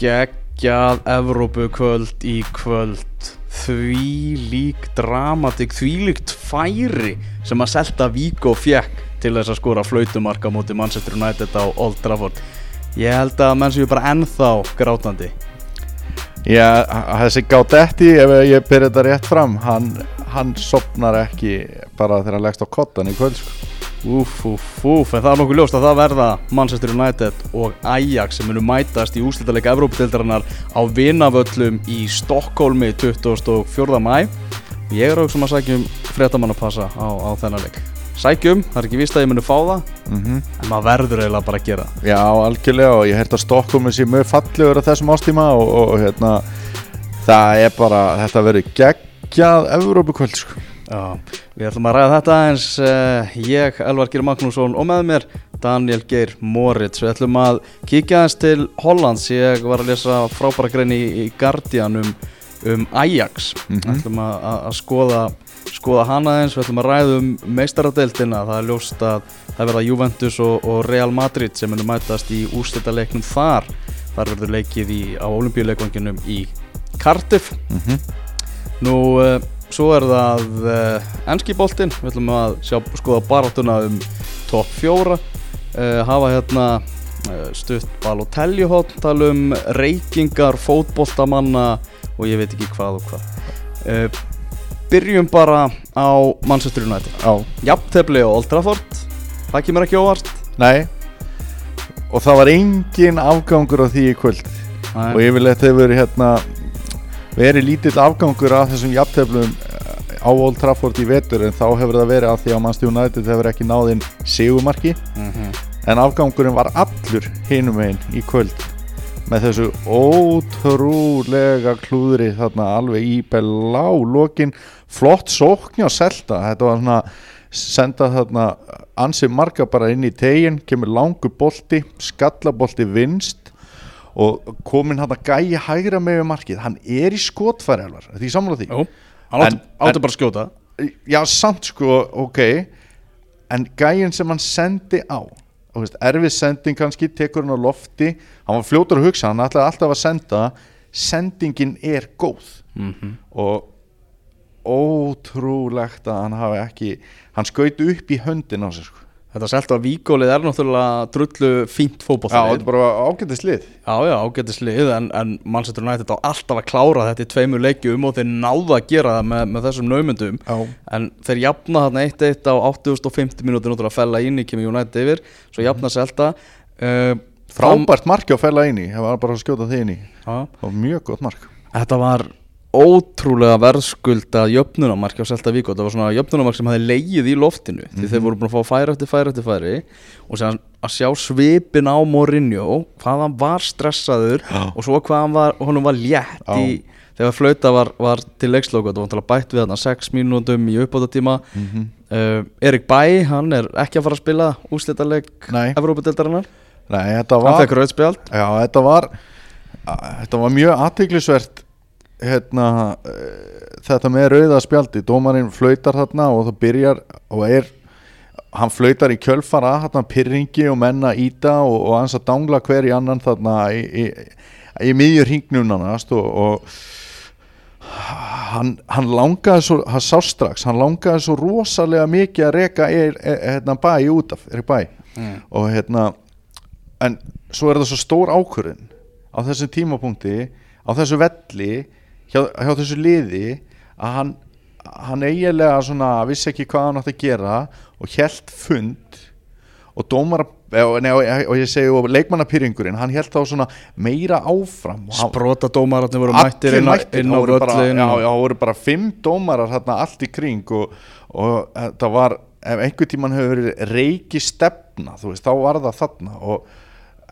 geggjað Evrópu kvöld í kvöld. Því lík dramatik, því líkt færi sem að Selta Víko fjekk til þess að skora flautumarka múti Manchester United á Old Trafford. Ég held að menn sem er bara ennþá grátandi. Já, þessi Gaudetti, ef ég byrja þetta rétt fram hann, hann sopnar ekki bara þegar hann leggst á kottan í kvöld sko. Úf, úf, úf, en það er nokkuð ljóst að það verða Manchester United og Ajax sem munu mætast í úslítalega Evrópadeildarinnar á vinavöllum í Stokkólmi 24. mæ Ég er auðvitað um að sækjum fréttamannapassa á, á þennan leik Sækjum, það er ekki vist að ég munu fá það mm -hmm. en maður verður eiginlega bara að gera Já, algjörlega og ég held að Stokkólmi sé mjög fallegur á þessum ástíma og, og, hérna, það er bara, þetta verður geggjað Evrópukvöld sko. Já, við ætlum að ræða þetta eins uh, ég, Elvar Geir Magnússon og með mér Daniel Geir Moritz. Við ætlum að kíkja eins til Hollands. Ég var að lesa frábæra grein í, í Guardian um, um Ajax. Mhm. við ætlum að, að, að skoða skoða hana eins, við ætlum að ræða um meistaradeildina, það er ljóst að það verða Juventus og, og Real Madrid sem munum mætast í úrstættaleiknum þar. Þar verður leikið í, á olimpíuleikvanginum í Cardiff. Mm Nú, uh, svo er það uh, enski boltinn, við ætlum að sjá, skoða baráttuna um topp fjóra. Uh, hafa hérna uh, stutt Balotelli hótt, tala um reykingar, fótboltamanna og ég veit ekki hvað og hvað. Byrjum bara á Manchester United. Já, Jafntefli og Old Trafford, það kemur ekki óvart. Nei. Og það var engin afgangur á því í kvöld. Nei. og yfirleitt hefur hérna verið lítill afgangur af þessum jafnteflum eh, á Old Trafford í vetur en þá hefur það verið að því að Manchester United hefur ekki náðinn sigumarki Mhm. en afgangurinn var allur hinum einn í kvöld með þessu ótrúlega klúðri þarna alveg í belá lokin flott sókn á Selta þetta var svona senda þarna ansið marga bara inn í tegin kemur langur bolti, skallabolti vinst og komin hann að gæja hægra með markið hann er í skotfæri alvar því samla því? Jú, hann átti, En- átti bara að skjóta. Já samt sko, ok. En gæinn sem hann sendi á og veist, erfið sending kannski tekur hann á lofti, hann var fljótur að hugsa hann ætlaði alltaf að senda. Sendingin er góð. Mm og ótrúlegt að hann hafi ekki hann skaut upp í höndin á sér sko. Þetta selta víkólið er náttúrulega drullu fínt já, fótboltalið þetta er bara ágætið slið Já, já, ágættis lið en, en Manchester United á alltaf að klára þetta í tveimur leikjum og þeir náðu að gera það með, með þessum naumundum já, en þeir jafna þarna 1-1 á 8050 mínútur náttúrulega að fella inn í kemur United yfir svo jafna selta uh, frábært marki á fæla inn í það var bara að skjóta þið inn í. Já, það var mjög gott mark. Þetta var ótrúlega verðskulda jöfnunamark á Selta Víko þetta var svona jöfnunamark sem hefði leigið í loftinu því þeir voru búin að fá færi eftir færi eftir færi og sér að sjá svipin á Mourinho hvað hann var stressaður Já. og svo hvað hann var, honum var létt Já. í, þegar flauta var, var til leikslóku þetta var náttúrulega bætt við þarna 6 mínútum í uppbótatíma mm -hmm. uh, Erik Bæ, hann er ekki að fara að spila úslitaleg Nei. Evrópadeildarinnar Nei, þetta hann var Já, þetta var þetta var mjög aðtiklisvert hérna uh, þetta með rauða spjaldi, dómarinn flautar þarna og það byrjar og er hann flautar í kjölfara þarna pyrringi og menna íta og, og hans að dangla hver í annan þarna í, í, í miðjur hringnunanast og, og hann, hann langaði svo, hann sá strax hann langaði svo rosalega mikið að reka er, er, hérna bæ út af, er bæ mm. og hérna en svo er það svo stór ákvörðin á þessum tímapunkti á þessu velli hjá, hjá þessu liði að hann, hann eiginlega svona vissi ekki hvað hann átti að gera og hjælt fund og dómar og, nei, og, ég segi og leikmannapyrringurinn hann hjælt þá svona meira áfram sprota dómararnir voru mættir inn, á- inn á völlin já, já, voru bara fimm dómarar hérna allt í kring og, og það var ef einhver tíman hefur verið reiki stefna þú veist, þá var það þarna og,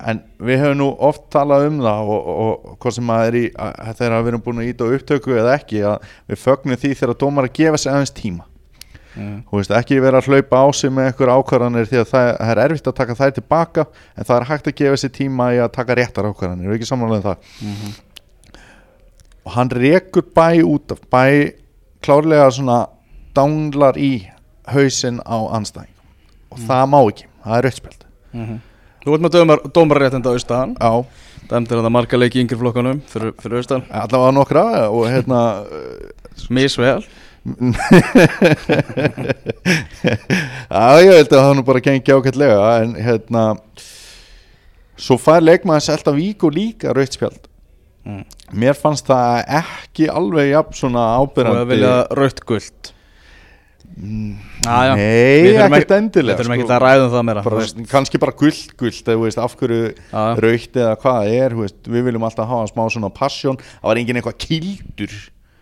en við hefum nú oft talað um það og, og, og hvað sem að er í að þegar við erum búin að íta á upptöku eða ekki að við fögnum því þegar dómar að gefa sig aðeins tíma Mm. veist, ekki vera að hlaupa á sig með einhver ákvarðanir því að það, er erfitt að taka þær tilbaka en það er hægt að gefa sér tíma í að taka réttar ákvarðanir, er ekki samanlega það Mhm. og hann rekur bæ út af bæ klárlega svona danglar í hausinn á anstæðing og það má ekki, það er rauðspjöld Mhm. Þú veit með dómar, dómarréttinda austaðan já, dæmdir þetta marga leiki í yngri flokkanum fyrir, fyrir austan, allavega nokkra og hérna misvel. Já, ég held að það nú bara gengi ágætlega en hérna svo fær leikmaðins alltaf vík og líka rauðspjald mm. mér fannst það ekki alveg jafn svona og að ábyrrandi vilja rautt Mm, Aja, Nei, við þurfum ekkert endilega við þurfum sko. ekki að ræða um það meira bara, veist. kannski bara gullt gullt eða þú veist, af hverju raukt eða hvað er veist, við viljum alltaf hafa smá svona passion það var engin eitthvað kildur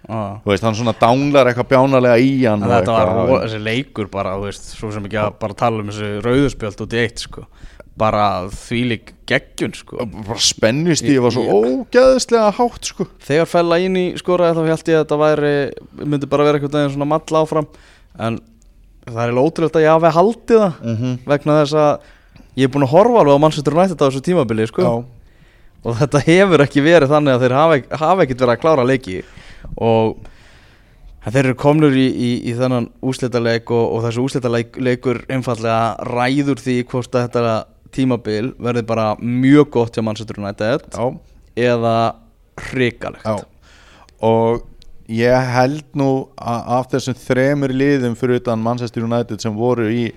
þú veist, hann svona dánlar eitthvað bjánalega í hann En þetta var eitthvað. þessi leikur bara, veist, svo sem ekki að bara tala um þessi rauðuspjöld út í eitt, sko. Bara þvílík geggjun, sko. Bara spennustíð var svo Ég- ógeðslega hátt sko. Þegar fella inn í skoraði þá held ég að þetta væri myndi bara vera eitthvað svona mall áfram en það er eiginlega ótrúlega að ég hafi haldið það mm -hmm. vegna þess að ég er búin að horfa alveg á Manchester United á þessu tímabili, sko. Og þetta hefur ekki verið þannig að þeir hafa, hafa ekkert verið að klára leiki. Og þeir eru komnur í, í, í þennan úslitaleik og, og þessu úslitaleikur einfallega ræður því hvort þetta tímabil verði bara mjög gott hjá Manchester United já, eða hrikalegt. Og ég held nú af þessum þremur liðum fyrir utan Manchester United sem voru í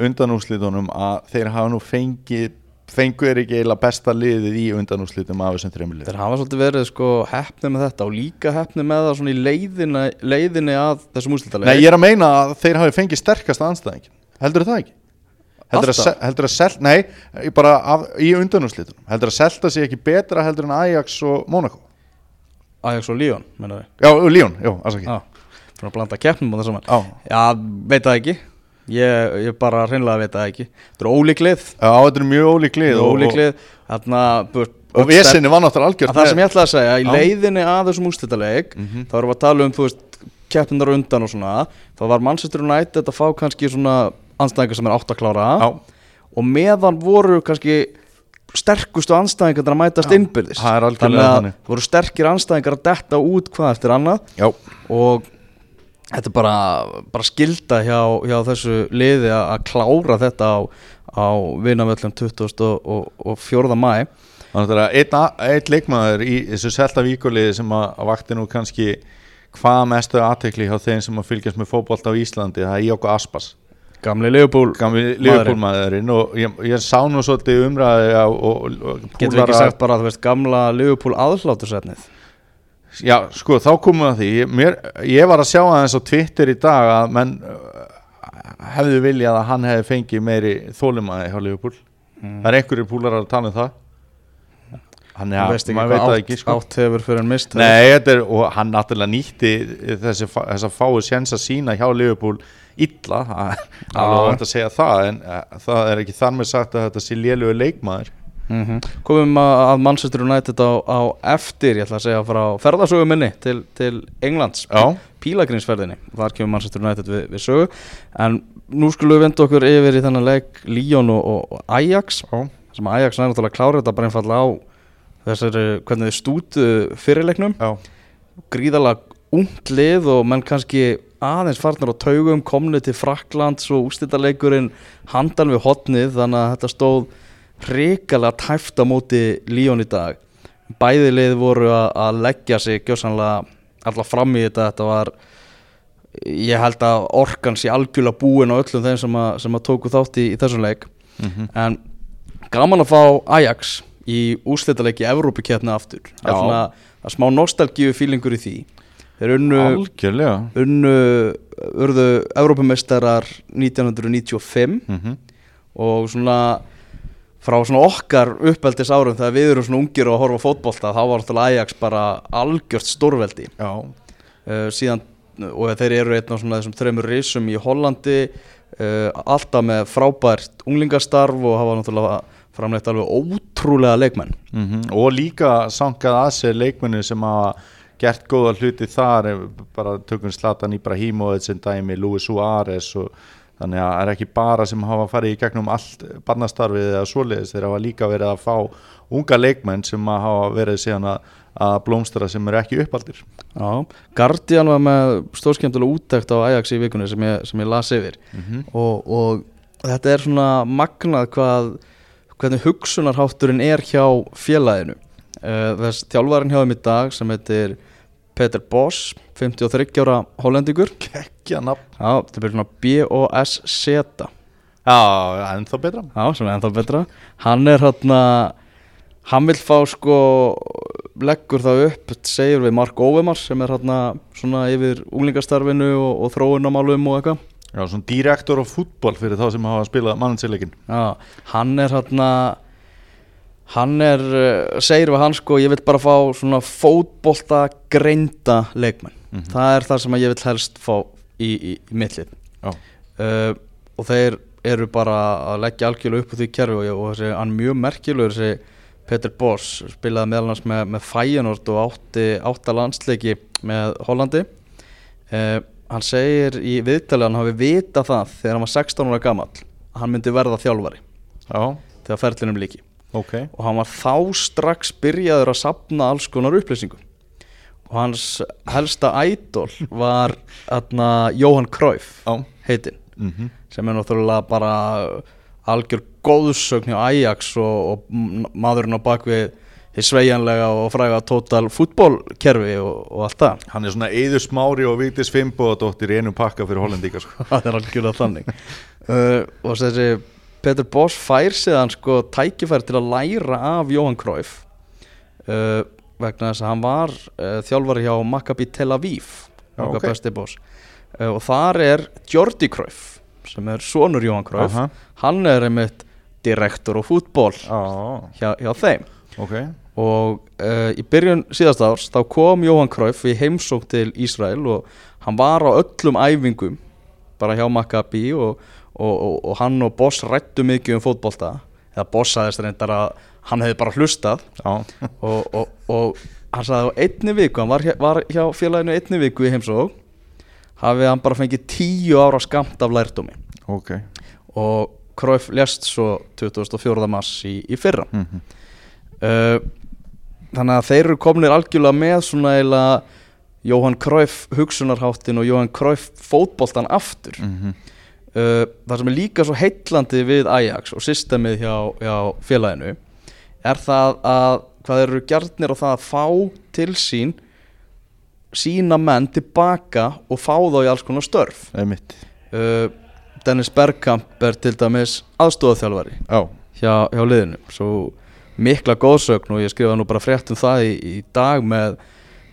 undanúslitunum að þeir hafa nú fengið fengu er ekki eiginlega besta liðið í undanúslitum af þessum þremur liðum. Þeir hafa svolítið verið sko hefni með þetta og líka hefni með það svona í leiðinni, leiðinni að þessum úslitaleik Nei, ég er að meina að þeir hafi fengið sterkasta anstæðingin Heldur það ekki? Heldur að, heldur að Selta, nei, bara af, í undanúslitunum Heldur að Selta sé ekki betra heldur en Ajax og Monaco Ajax og Líón, menna við Já, Líón, já, afsakið Já, fyrir að blanda keppnum á það saman Já, Já, veit það ekki. Ég, ég bara hreinlega veit það ekki. Þetta er ólíklið. Já, þetta er mjög ólík lið og, Ólíklið. Þarna og, vesinni var náttúrulega algjört Það sem ég ætlaði að segja Í leiðinni að þessum úrslitaleik Mhm. Þá erum við að tala um, þú veist, keppnindar undan og svona Þá var Manchester United að fá kannski svona Anstæðingar sem er átt að klára. Já, Og meðan voru kannski Sterkustu anstæðingar að mætast Já, innbyrðis það er Þannig að þannig. voru sterkir anstæðingar að detta út hvað eftir annað já, og þetta er bara, bara skilda hjá, hjá þessu liði að klára þetta á, á vinamöllum 24. mæ þannig að einn, a- einn leikmaður í þessu Selta víkuliði sem að, að vakti nú kannski hvað mestu aðtekli hjá þeim sem að fylgjast með fótbolt á Íslandi það er Jóko Aspas gamli Leopold gamli Liverpool-maðurinn og ég, ég sá nú svolítið umræði á, og, og getur við ekki sagt bara, þú veist, gamla Leopold aðhlátusetnið já, sko, þá komum við að því. Ég, mér, ég var að sjá aðeins á Twitter í dag að menn uh, hefðu viljað að hann hefði fengið meiri þólimaði hjá Liverpool Mm. það er einhverju púlar að tala um það. Er veist ekki maður veit það ekki sko. átt hefur fyrir en mist Nei, þetta er, og hann náttúrulega nýtti þessi, þess að fáu séns að sína hjá Liverpool illa það er alveg hægt að segja það en uh, það er ekki þar með sagt að þetta sé lélugu leikmaður. Mm komum að, að Manchester United á, á eftir, ég ætla að segja frá ferðarsögu minni til, til Englands Já, pílagrinsferðinni þar kemur Manchester United við, við sögu. En nú skulum við vinda okkur yfir í þennan leik Lyon og, og, og Ajax já, sem Ajax er náttúrulega að klára þetta bara einfalla á þessari, hvernig þið stútu fyrirleiknum, gríðalega ungt lið og menn kannski aðeins farnar á taugum komnu til Fraklands og ústitaleikurinn handan við hotnið þannig að þetta stóð hrikalega tæft á móti Lyon í dag. Bæði lið voru að, leggja sig gjössanlega alltaf fram í þetta. Þetta var ég held að orkan sé algjörlega búin á öllum þeim sem að, sem að tóku þátt í, í þessum leik. Mhm, en gaman að fá Ajax í aftur það er Já. svona það er smá nostalgíu fílingur í því þeir unnu, unnu urðu Evrópumeistarar 1995 mhm, og svona frá svona okkar uppeldis árum þegar við erum svona ungir og að horfa á fótbolta þá var alltaf Ajax bara algjört stórveldi. Já, uh, síðan og þeir eru einn af svona þessum þreymur risum í Hollandi uh, alltaf með frábært unglingastarf og hafa náttúrulega framleitt alveg ótrúlega leikmenn. Mhm, og líka sankað að sér leikmennu sem hafa gert góða hluti þar bara tökum Slatan Ibrahimovic sem dæmi, Luis Suárez og þannig að það er ekki bara sem hafa farið í gegnum allt barnastarfið eða svoleiðis þeir hafa líka verið að fá unga leikmenn sem hafa verið síðan að, að blómstara sem eru ekki uppaldir. Já, Guardian var með stórskemmtilega úttækt á Ajax í vikunni sem ég, sem ég las yfir. Mm og, og þetta er svona magnað hvað hvernig hugsunarhátturinn er hjá félaginu þess þjálfarinn hjá þeim í dag sem heitir Peter Boss 53 ára hollendingur. Kekkja nafn. Já, þetta byrjur svona B-O-S-Z Já, ennþá betra. Já, sem er ennþá betra. Hann er hérna hann vil fá sko leggur það upp, segir við Mark Óvemar sem er hérna svona yfir unglingastarfinu og, og þróunamálum og eitthvað. Já, svona direktor á fútbol fyrir þá sem hafa spilað mannsileikin Já, hann er hérna hann er, uh, segir við hann sko ég vil bara fá svona fótbolta greinda leikmenn. Mhm. það er það sem ég vil helst fá í, í, í mittlið uh, og þeir eru bara að leggja algjörlega upp á því kerfi og, og þessi, hann mjög merkilegur þessi Peter Boss spilaði meðal hans með, með Feyenoord og átti átta landsleiki með Hollandi. Uh, hann segir í viðtalið að hann hafi vitað það þegar hann var 16 ára gamall að hann myndi verða þjálfari já, þegar ferlinum líki ok. Og hann var þá strax byrjaður að sapna alls konar upplýsingum. Og hans helsta ædol var atna, Jóhann Já, heitinn mhm. sem er náttúrulega bara algjör góðsögn hjá Ajax og, og maðurinn á bakvið því sveigjanlega og fræga total fútbólkerfi og, og allt það. Hann er svona Eiður Smári og Vigdís Fimboðadóttir í einum pakka fyrir hollendíka sko. það er algjörlega þannig. Uh, og þessi Peter Boss fær síðan sko tækifæri til að læra af Jóhann Cruyff uh, vegna þess að hann var uh, þjálfari hjá Maccabi Tel Aviv okkar ok. besti boss uh, og þar er Jordi Cruyff sem er sonur Jóhann Cruyff. Aha. hann er einmitt direktor og fútból Já, hjá, hjá þeim. Ok. Og uh, í byrjun síðast árs þá kom Jóhann Cruyff í heimsók til Ísrael og hann var á öllum æfingum bara hjá Maccabi og, og, og, og hann og Boss rættu mikið um fótbolta eða Boss sagðist reyndar að hann hefði bara hlustað og, og, og hann sagði á einni viku hann var hjá, var hjá félaginu einni viku í heimsók hafið hann bara fengið tíu ára skamt af lærdómi ok og Cruyff lést svo 24. mars í, í fyrra Mhm. uh, þannig að þeir eru komnir algjörlega með svona eiginlega Jóhann Cruyff hugsunarháttin og Jóhann Cruyff fótboltan aftur Mhm. Uh, það sem er líka svo heitlandi við Ajax og systemið hjá, hjá félaginu er það að hvað eru gjarnir á það að fá til sín sína menn tilbaka og fá þá í alls konar störf. Uh, Dennis Bergkamp er til dæmis aðstofaþjálfari Já, hjá, hjá liðinu. Svo mikla góðsögn og ég skrifa nú bara frétt um það í, í dag með,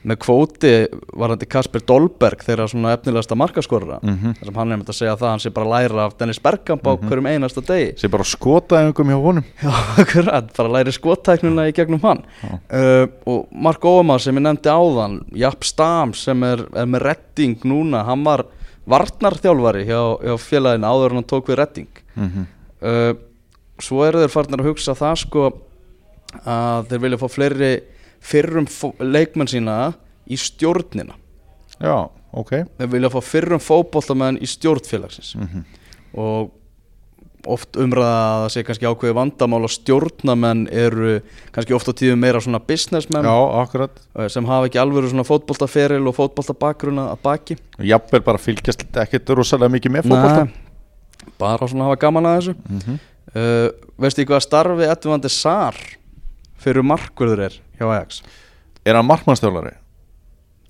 með kvóti varandi Kasper Dolberg þeirra svona efnilegasta markaskorra Mhm. þar sem hann er með að segja það að hann sé bara læra af Dennis Bergkamp á hverjum einasta degi. Sé bara einhverjum hjá honum. Já, akkurat, bara læri skottæknuna í gegnum hann. Uh, og Mark Ómar sem ég nefndi áðan Japp Stam sem er, er með redding núna, hann var varnarþjálfari hjá, hjá félaginu áður en hann tók við redding. Mhm. uh, svo eru þeir farnir að hugsa það sko að þeir vilja fá fleiri fyrrum leikmenn sína í stjórnina. Já, ok. Þeir vilja fá fyrrum fótboltamenn í stjórnfélagsins Mhm. og oft umræða að það sé kannski ákveði vandamál og stjórnamenn eru kannski oft á tíðum meira svona businessmenn Já, eh, sem hafa ekki alveg svona fótboltaferil og fótboltabakgruna að baki. Jafnvel bara fylgjast ekkert rosalega mikið með fótbolta. Nei, bara svona hafa gaman að þessu. Mhm. uh, veistu í hvað starfi Edvandi Sar fyrir markvörður er hjá Ajax? Er hann markmannstjálari?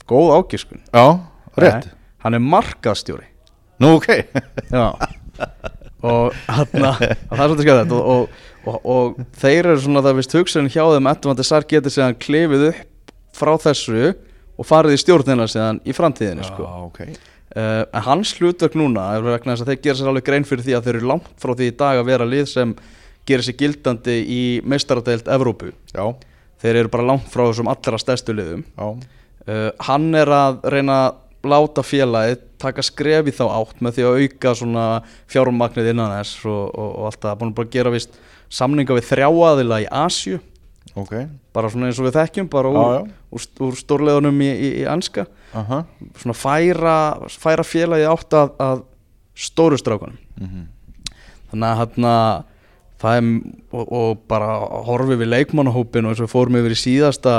góð ágiskun. Já, rétt. Nei, hann er markaðstjóri Nú, ok. Já. Og hann það er svolítið skæðið og, og, og, og þeir eru svona það vist hugsun hjá þeim Edvandi Sar getur séðan klifið upp frá þessu og farið í stjórnina séðan í framtíðinni sko. ok. Uh, en hans hlutverk núna er vegna þess að þeir gera sér alveg grein fyrir því að þeir eru langt frá því í dag að vera lið sem gerir sér gildandi í meistaradeild Evrópu. Já, Þeir eru bara langt frá þessum allra stærstu liðum. Uh, hann er að reyna að láta félagið taka skref í þá átt með því að auka svona fjármagnið innan þess og, og, og allt það. Búin bara að gera vist samninga við þrjá aðila í Asju, Ok bara svona eins og við þekkjum, bara úr, já. úr, úr stórleðunum í, í, í anska. Aha Svona færa, færa félagið átt að, að stóru strákunum. Mhm. þannig að hérna, það er, og, og bara horfið við leikmannahópin og eins og fórum yfir í síðasta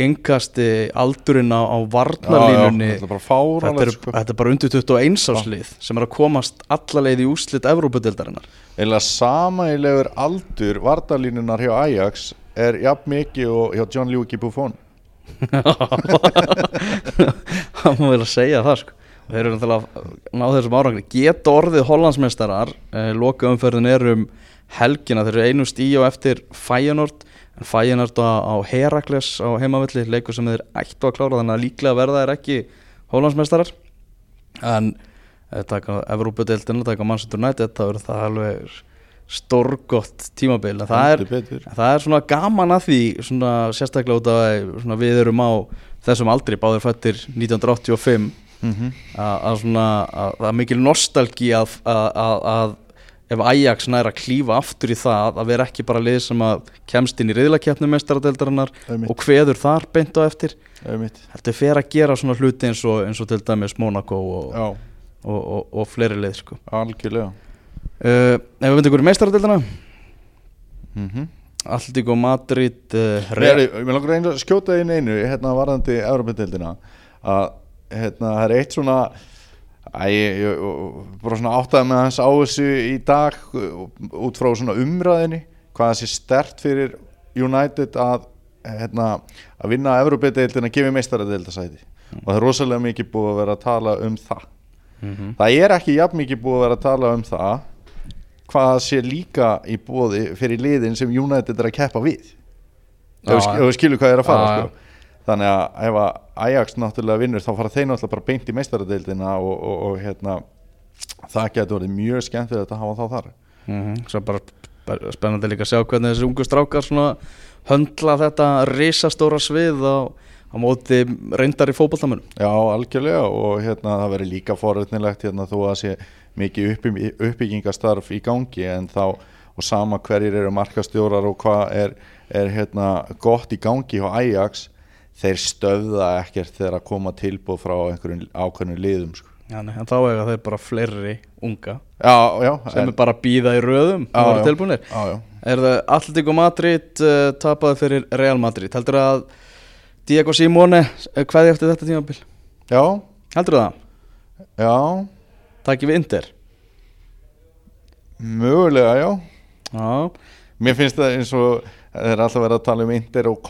engasti aldurinn á, á varnarlínunni. Þetta er þetta, er, sko. þetta er bara undir 21 áslið sem er að komast alla leið í úslit Evrópudeildarinnar. Eða samægilegur aldur vartalínunar hjá Ajax er jafn mikið og hjá John Luigi Buffon. Það má vel að segja það sko. Þeir eru náttúrulega ná þessum árangri. Geta orðið hollandsmeistarar eh, loka umferðin er um helgina. Þeir eru einu stíu eftir Feyenoord en Feyenoord á, á Herakles á heimavilli, leikur sem þeir ættu að klára þannig að líklega verða þeir ekki hollandsmeistarar. En taka Evrópudeildina, taka Manchester United þá eru það alveg stórgott tímabil. En það er Það er svona gaman að því svona sérstaklega út af að svona við erum á þessum aldri báður fættir 1985 Mhm. að, að svona að, er mikil nostalgi að, að, að, að ef Ajax næra klífa aftur í það að vera ekki bara lið sem að kemst inn í riðlakeppnum mestaradeildarinnar Einmitt. og kveður þar beint á eftir heldur fer að gera svona hluti eins og, eins og til dæmis Monaco og, og, og, og fleiri lið sko. algjörlega uh, ef við myndum ykkur í mestaradeildina mm -hmm. Alltíko Madrid uh, Mér langar að skjóta inn einu hérna varðandi Európa-deildina að hérna það er eitt svona Æ, ég, ég, bara svona áttaði með hans á þessu í dag út frá svona umræðinni hvað það sé stert fyrir United að, hérna, að vinna Evropadeildin að gefa meistaradeildasæti og það er rosalega mikið búið að vera að tala um það Mhm. það er ekki jafn mikið búið að vera að tala um það hvað það sé líka í búið fyrir liðin sem United er að keppa við ef við skilum hvað er að fara sko. Þannig að ef að Ajax náttúrulega vinnur þá fara þeir náttúrulega bara beint í meistaradeildina og, og, og hérna það getur verið mjög skemmtilegt að hafa þá þar. Mm Svo bara bara spennandi líka að sjá hvernig þessi ungu strákar höndla þetta risastóra svið á, á móti reyndar í fótballtamunum Já, algjörlega og hérna það verður líka forutnilegt hérna þó að sé mikið uppbyggingastarf í gangi en þá og sama hverjir eru markastjórar og hvað er, er hérna gott í gangi hjá Ajax þeir stöðða ekkert þegar að koma tilbúð frá einhverjum ákveðnum liðum sko. Já, nei, en þá eiga þeir bara fleiri unga Já, já sem en- er bara að býða í röðum eru já. tilbúinir Já, já. Er það Atletico Madrid uh, tapaði fyrir Real Madrid? Heldur að Diego Simone hvaði eftir þetta tímabil? Já, heldur það, já, takk við Inter? Mögulega já. Já, Mér finnst það eins og það er alltaf verið að tala um Inter og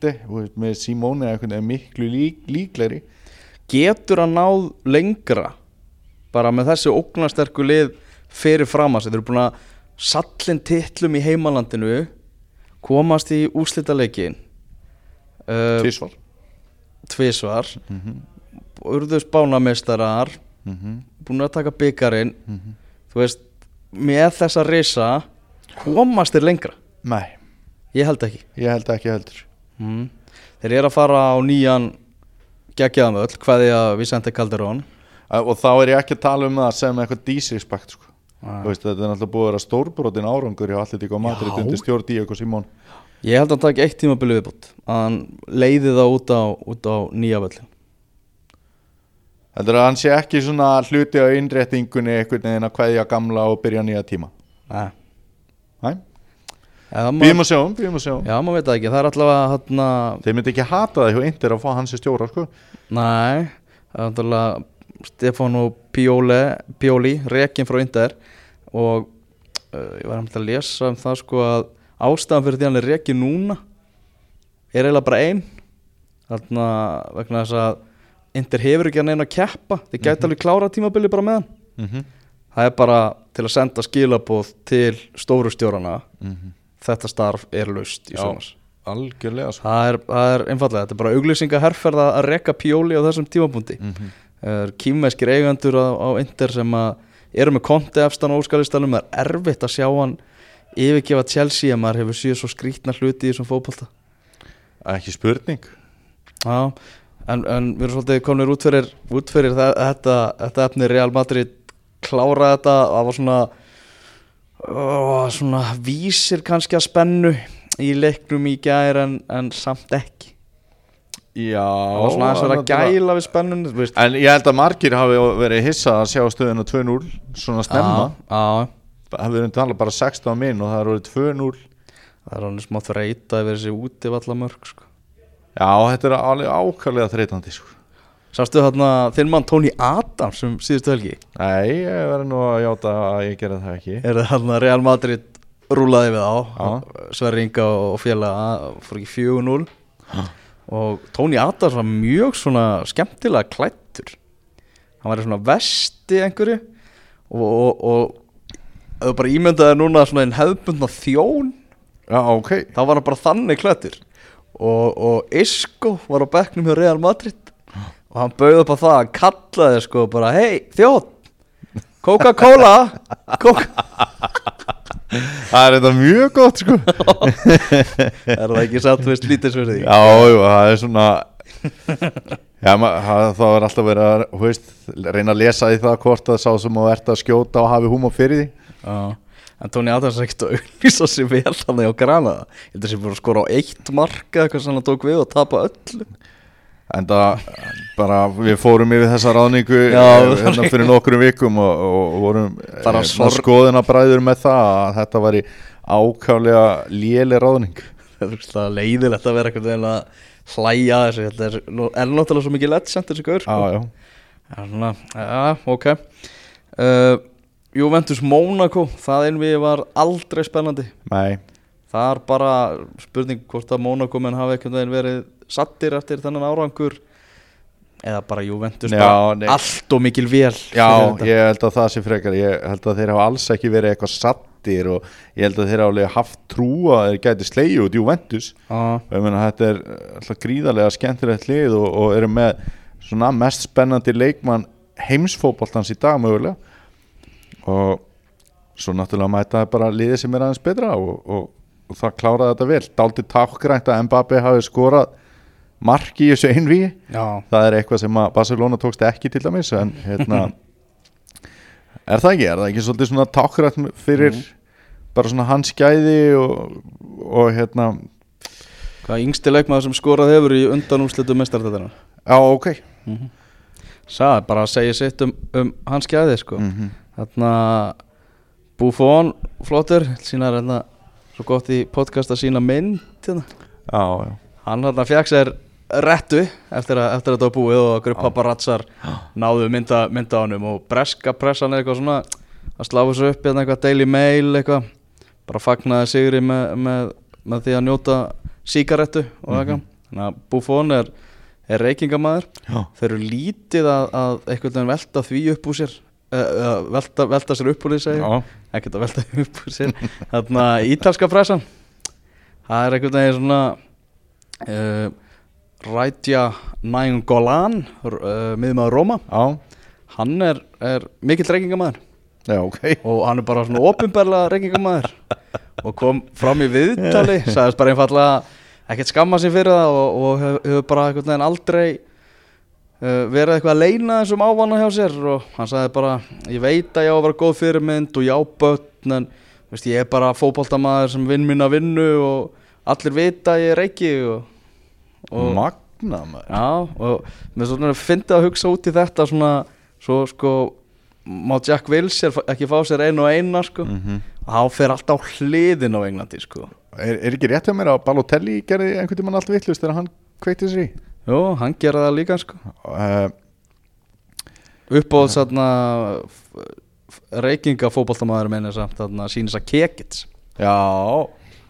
Conte og með Simone er miklu lík, líklegri. Getur að náð lengra bara með þessi ógnarsterku lið fyrir fram að þeir eru búin að sallin titlum í heimalandinu komast í úslitaleikin uh, Tvísvar tvisvar. Mm -hmm. urðu spánameistarar búin að taka byggarinn þú veist, með þessa risa komast þeir lengra? Nei, ég held ekki. Ég held ekki heldur mm. þeir eru að fara á nýjan geggjaðamöll, hvaði að Vicente Calderón. Og þá er ég ekki að tala um það sem eitthvað disrespect sko. Veist, þetta er náttúrulega búið að vera stórbrotin árangur hjá Atletico Madrid Já. undir stjórn Diego Simón. Ég held að hann taki eitt tímabili viðbútt að hann leiði það út á, út á nýja völlin heldur að hann sé ekki svona hluti á innréttingunni einhvern veginn að kveðja gamla og byrja nýja tíma? Nei. Nei, býðum að sjá, býðum að sjá Já, maður veit ekki, það er allavega hann Þeir myndi ekki hata það hjá Inter að fá hans í stjóra sko. Allavega Stefano Pioli, Pioli rekin frá Inter. Og uh, ég var hefði að lesa um það sko að ástæðan fyrir því hann er rekin núna er eiginlega bara ein. Þarna vegna þess að Inter hefur ekki að neina að keppa. Þeir gæti alveg klára tímabili bara með hann. Mm -hmm. Það er bara til að senda skilabóð til stóru stjórana. Mhm. Þetta starf er laust í sumars Algjörlega sko. það er, það er einfallega, þetta er bara auglýsinga herferð að að rekka pjóli á þessum tímapunkti. Mm -hmm. Kýmveskir eigandur á, á Inter sem að eru með konti efstan á óskalistanum það er erfitt að sjá hann yfirgefa Chelsea en maður hefur síðan svo skrítna hluti í þessum fótbolta. Ekki spurning. Já, en, en við erum svolítið komnir út fyrir, út fyrir það, þetta, þetta efni Real Madrid klára þetta. Það var svona ó, svona vísir kannski að spennu í leiknum í gær en, en samt ekki Já það var svona aðeins að gæla við spennun. En ég held að margir hafi verið hissa að sjá stöðuna 2-0 svona já. við erum talað bara 16 minn og það eru 2-0 Það er alveg smá þreita yfir þessi útivallamörk sko. Já, þetta er alveg ákvæmlega þreytandi sko. Sástu þarna þinn mann Tony Adams sem síðustu helgi? Nei, ég verði nú að játa að ég gera það ekki. Er það þarna Real Madrid rúlaði við á? Já. Sverri Inga og félaga fór ekki 4-0 Já. og Tony Adams var mjög svona skemmtilega klættur hann var í svona vesti einhverju og, og, og þú bara ímyndaði núna svona einn hefðbundna þjón Já, ok. þá var hann bara þannig klættur og, og Isco var á bekknum hjá Real Madrid og hann bauði upp á það hann kallaði sko bara hei þjótt Coca-Cola. Coca Það er þetta mjög gott sko. Er það ekki satt veist lítilsverði Já, jú, það er svona Já, ma- það, þá er alltaf verið að veist, reyna að lesa í það hvort að sá sem þú ert að skjóta og hafi húma fyrir því. Já, en Tony Adams er ekkert að auðvisa sér vel hann á Granada. Ég held að sé bara að skora á eitt marka eitthvað sem hann tók við og tapa öllu En það bara, við fórum yfir þessa ráðningu Já, eh, hérna fyrir nokkrum vikum og, og, vorum eh, sorg- skoðina bræður með það að þetta væri ákaflega léli ráðning. Það er leiðilegt að vera eitthvað veginn að hlæja þessu. Þetta er, er náttúrulega svo mikið legend þessi gaur sko. Svona, já, ok. Uh, Juventus Monaco það einvið var aldrei spennandi. Nei. Það er bara spurning hvort að Monaco menn hafi einhvern veginn verið sattir eftir þennan árangur eða bara Juventus Já, nei. allt og mikil vel Já, ég held að það sé frekar Ég held að þeir hafa alls ekki verið eitthvað sattir og ég held að þeir hafa alveg haft trú að þeir gæti slegið út Juventus. Já, og ég meina þetta er alltaf gríðarlega skemmtilegt lið og, og eru með svona mest spennandi leikmann heimsfótboltans í dag mögulega. Og svo náttúrulega mæta það bara liðið sem er aðeins betra og, og, og það kláraði þetta vel. Dálítið tákgrænt að Mbappe hafi skorað mark í þessu einví það er eitthvað sem að Barcelona tókst ekki til dæmis en hérna er það ekki, er það ekki svolítið svona tákgrænt fyrir bara svona hans gæði og, og hérna hvað yngsti leikmaður sem skorað hefur í undanúrslitu mestartættina já ok. Sæði bara að segja sitt um, um hans gæði sko. Mm Þarna Buffon flottur sínar hérna svo gott í podcast að sína mynd hérna. já, já. Hann hérna fekk sér rettu eftir að, eftir að þetta var búið og okkur paparazzar náðu mynda, mynda á honum og breska pressan eitthvað svona að slá þessu upp hérna eitthvað Daily Mail eitthvað bara fagnaði sigri með, með, með því að njóta síkarettu og eitthvað. Þannig að Buffon er, er reykingamæður. Þeir eru lítið að, að veginn velta því upp úr sér uh, velta, velta sér upp úr því ekkert að velta því upp úr sér. Þarna ítalska pressan. Það er veginn svona uh, Rætja Næn Golan uh, miðmaður Róma. Já, hann er, er mikill reykingamæður. Já, ok. Og hann er bara svona opinberlega reykingamæður. Og kom fram í viðtali sagðist bara einfallega ekkert skamma sér fyrir það og, og hef- hefur bara einhvern veginn aldrei uh, verið eitthvað að leina þessum ávana hjá sér. Og hann sagði bara ég veit að ég á að vera góð fyrirmynd og já börn en veist, ég er bara fótboltamaður sem vinn minna vinnu og allir vita að ég reyki og, og magna maður. Já, og með svona fyndið að hugsa út í þetta svona, svo sko má Jack Wilshere ekki fá sér einu og eina sko, mm og hann fer alltaf á hliðin á Englandi sko. Er, er ekki rétt hjá mér að Balotelli gerði einhvern tímann allt vittlust þegar hann kveikti sér í? Jú, hann gera það líka sko. Uh, uppáð þarna reykinga fótboltamaður meina samt þarna sýnis að kekits já,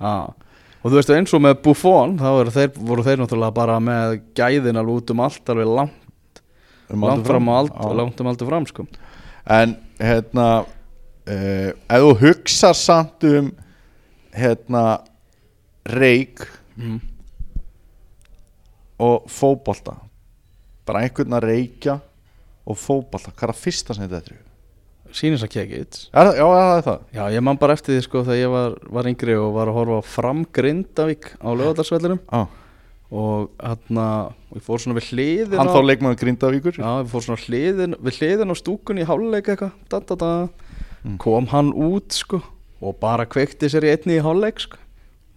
Já, og þú veist eins og með Buffon þá þeir, voru þeir náttúrulega bara með gæðin alveg út um allt alveg langt, um langt fram og allt, Já. langt um allt fram sko En hérna uh, ef þú hugsar samt um hérna reik mm. og fótbolta bara einhvern að reykja og fótbolta, hvað er að fyrsta sem þetta er? Sýnis að Er, það- já, það er það. Já, ég man bara eftir því sko þegar ég var, var yngri og var að horfa fram Grindavík á lögadarsvellinum Já, og hérna, og ég fór svona við hliðin hann á, þá leikmaður Grindavíkur? Já, ég fór svona hliðin, við hliðin á stúkunni í hálfleik eitthvað. Mm. kom hann út sko og bara kveikti sér í einni í hálfleik sko.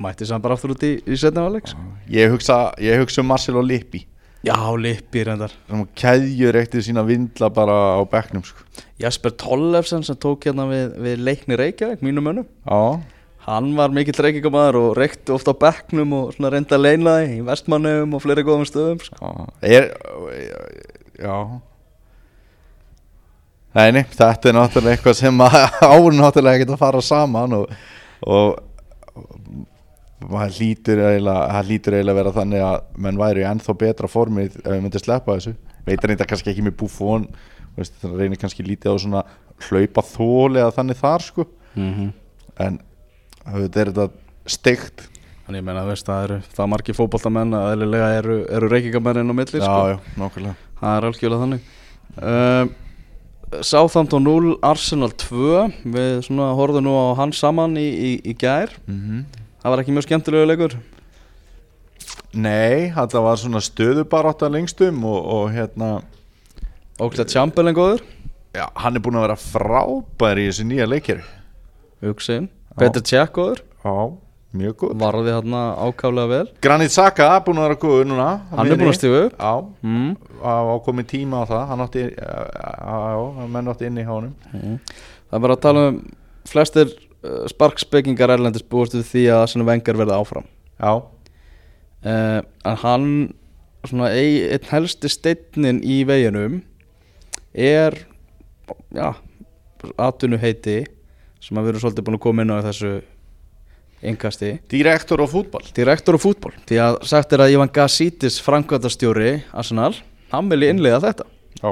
Mætti sér hann bara aftur út í, í setna hálfleik sko. ég hugsa, ég hugsa um Marcelo Lippi Já, Lippi reyndar. Sem keðjur eftir sína vindla bara á bekknum sko. Jasper Tollefsen sem tók hérna við, við leikni Reykjavík, mínum mönnum. Já, Hann var mikill reykingamæður og reykti ofta á bekknum og svona reynda því í vestmannum og fleiri góðum stöðum sko. er, Já. Nei, nei, þetta er náttúrulega eitthvað sem áur náttúrulega ekkert að fara saman og, og það hlýtur eiginlega að vera þannig að menn væri ennþá betra formið ef við myndum sleppa þessu. Veitir þetta kannski ekki með búfón það reynir kannski lítið á svona hlaupa þóli eða þannig þar sko. Mm -hmm. en þetta er þetta steikt. Þannig ég meina, veist, það eru það margir fótboltamenn að eðlilega eru, eru reykingamennin á milli já, sko. já, nákvæmlega. Það er algjörlega þannig. Um, Southampton 0, Arsenal 2 Við svona horfðum nú á hann saman í, í, í gær. Mm Það var ekki mjög skemmtilegu leikur. Nei, þetta var svona stöðubarátta lengstum og, og hérna Óglega Chamberlain góður. já, hann er búin að vera frábær í þessu nýja leikir Hugsin Peter Cech góður. Já, mjög góð Varði hann ákaflega vel. Granit Saka búin að vera góður núna Hann er búin að stífa upp. Já, mm. á á komið tíma á það. Hann átti, já, menn átti inn í hánum Mm. Það er bara að tala um Flestir sparkspekingar erlendis búist við því að Arsene Wenger verði áfram. Já, uh, En hann Svona ein, einn helsti steinin í veginum Er Já Atvinnu heiti Sem að við erum svolítið búin að koma inn á þessu Engasti direktor á fútbol Direktor á fútból Því að sagt er að Ivan Gassítis Frankvæntastjóri Arsenal Hann vilji innlega þetta. Já,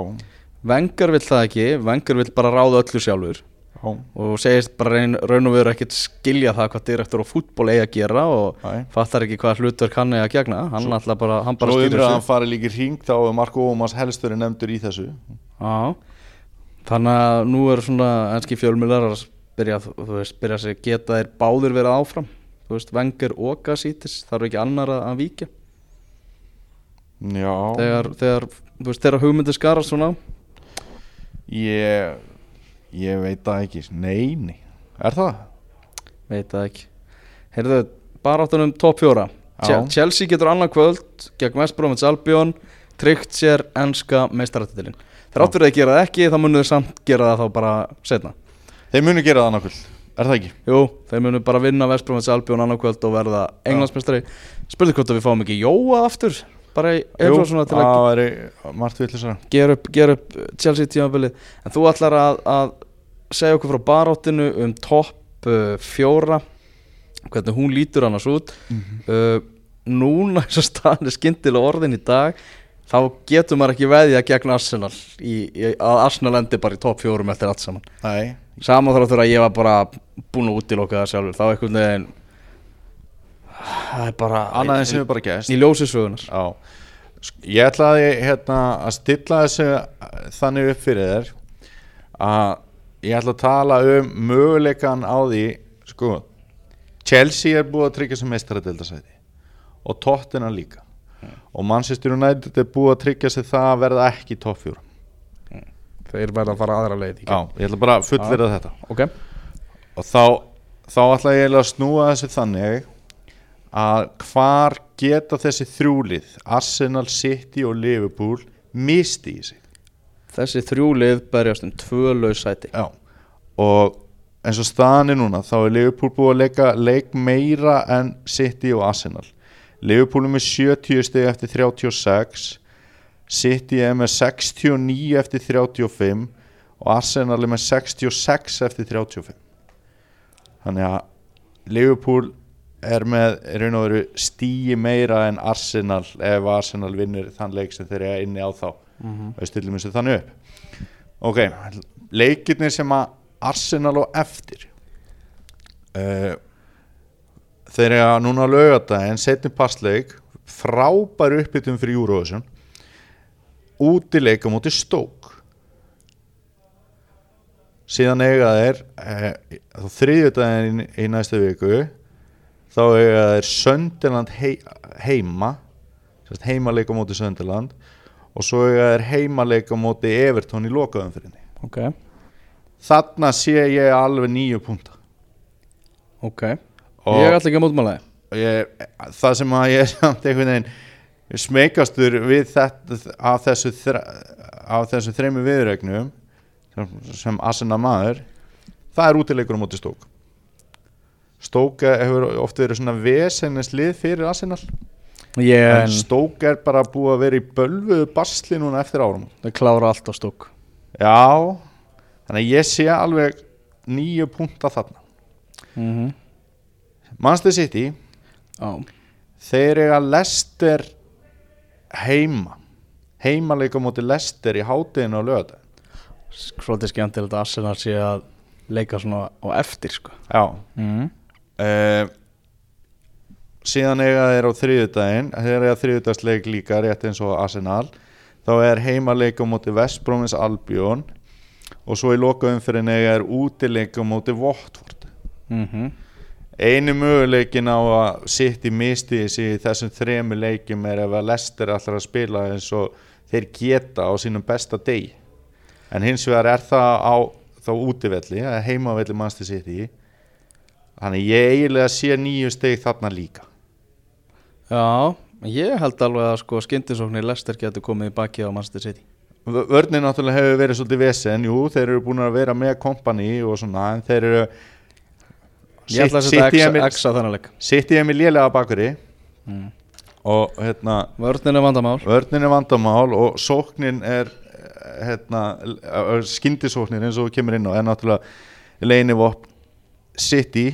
Wenger vill það ekki. Wenger vill bara ráða öllu sjálfur. já, og segist bara reyn, raun og veru ekkert skilja það hvað direktor á fútból eigi að gera og næ fattar ekki hvað hlutverk hann eigi að gegna. Hann Svo- alltaf bara, hann bara Svo stýrir umræðan þessu fari líki hring þá er Marko Ómas helstur nefndur í þessu. Já. þannig að nú eru svona enski fjölmjölar að byrja, þú veist, byrja segja geta þeir báðir verið áfram? Þú veist, Wenger og Gassítis þarf ekki annar að, að víkja? Já, þegar, þegar, þú veist, þegar hugmyndi skarast svona ég, ég veit það ekki. Nei, nei, er það? veit það ekki. Heyrðu, bara áttunum top fjóra. Já. Che- Chelsea getur annað kvöld gegn West Bromwich Albion tryggt sér enska meistaratitilin þrátt fyrir að gera það ekki þá munum þau samt gera það þá bara setna Þeir munu gera það nákvæm, er það ekki? jú, þeir munum bara vinna West Bromwich Albion annað kvöld og verða englandsmeistari. Spurning hvort að við fáum ekki Jóa aftur bara í eitthvað svona til að gera upp, gera upp Chelsea tímabilið. En þú ætlar að, að segja okkur frá baráttinu um topp uh, fjóra. Hvernig hún lítur annars út. Uh, núna eins og staðan er skyndilega orðin í dag þá getur maður ekki veðja gegn Arsenal í, í, að Arsenal endi bara í topp fjórum eftir allt saman. Nei, saman þar að ég var bara búin að útiloka það sjálfur. Þá einhvern veginn það er bara annað en sem við bara gæst í ljósi sögunar Já, Sk- ég ætlaði hérna að stilla þessu þannig upp fyrir þér að ég ætla að tala um möguleikan á því sko, Chelsea er búið að tryggja sem meistaradildasæti og Tottenham líka. Og Manchester United er búið að tryggja sig það að verða ekki topp fjóra þeir verða að fara aðra leið Já, ég ætla bara að fullverða þetta. Ok. Og þá, þá ætla ég að snúa þessu þannig að hvar geta þessi þrjúlið Arsenal, City og Liverpool misti í sig? Þessi þrjú lið berjast um tvö laus sæti. Já. og eins og staðan er núna þá er Liverpool búið að leika leik meira en City og Arsenal. Liverpool er með 70 stig eftir 36 City er með 69 eftir 35 og Arsenal er með 66 eftir 35 þannig að Liverpool er með raun og veru stíi meira en Arsenal ef Arsenal vinnur þann leik sem þeir eru inni á þá. Mm -hmm. við stillum þessu þannig upp. Ok, leikirnir sem að Arsenal og eftir. Uh, þeir eru að núna lögata en setni passleik frábær uppbyttum fyrir Eurovision. Útileik á móti stók síðan eiga þeir uh, þá þriðjudaginn í, í næstu viku þá Sönderland hei, heima sérst, heimaleik á móti Sönderland og svo eiga þeir heimaleik á móti Everton í lokaðumfyrinni Ok, þarna sé ég alveg nýju punta. Ok. Og Ég ætla ekki að mótmála ég, það sem að ég er samt einhvern veginn smekastur við þetta af þessu, þessu þreymi viðregnum sem, Arsenal maður það er útileikur á móti stók stók hefur oft verið svona vesennis lið fyrir Arsenal. Ég en stók er bara búið að vera í bölvuðu basli núna eftir árum Það klára allt á stók já, þannig að ég sé alveg nýju punta þarna. Mm -hmm. Manchester City Já, þeir eiga Lester heima. Heimaleika móti Lester í hátinu á lögata svolítið skemmtilegt að Arsenal sé að leika svona á eftir sko. Já. Mm. Uh, síðan eiga þeir á þriðudaginn þeir eiga þriðudagsleik líka rétt eins og Arsenal. Þá er heimaleika móti Vestbrómins Albion og svo í lokaumfyrin eiga er útileika móti Votford Mm -hmm. einu möguleikin á að sitt í misti í þessum þremu leikim er ef að Lester allar að spila eins og þeir geta á sínum besta deg en hins vegar er það á þá útivelli, heimavelli mannstu sitt í þannig ég eiginlega sé nýju steg þarna líka. Já, ég held alveg að sko skyndisóknir Lester getur komið í baki á Manchester City. V- vörnin náttúrulega hefur verið svolítið vesen. Jú, þeir eru búin að vera með kompani og svona, en þeir eru Ég ætla að setja þennan leik. Sitt í Emil lélega bakuri mm. og hérna Vörnin er vandamál. Vörnin er vandamál og sóknin er hérna, skindisóknin eins og kemur inn á er náttúrulega leinivop City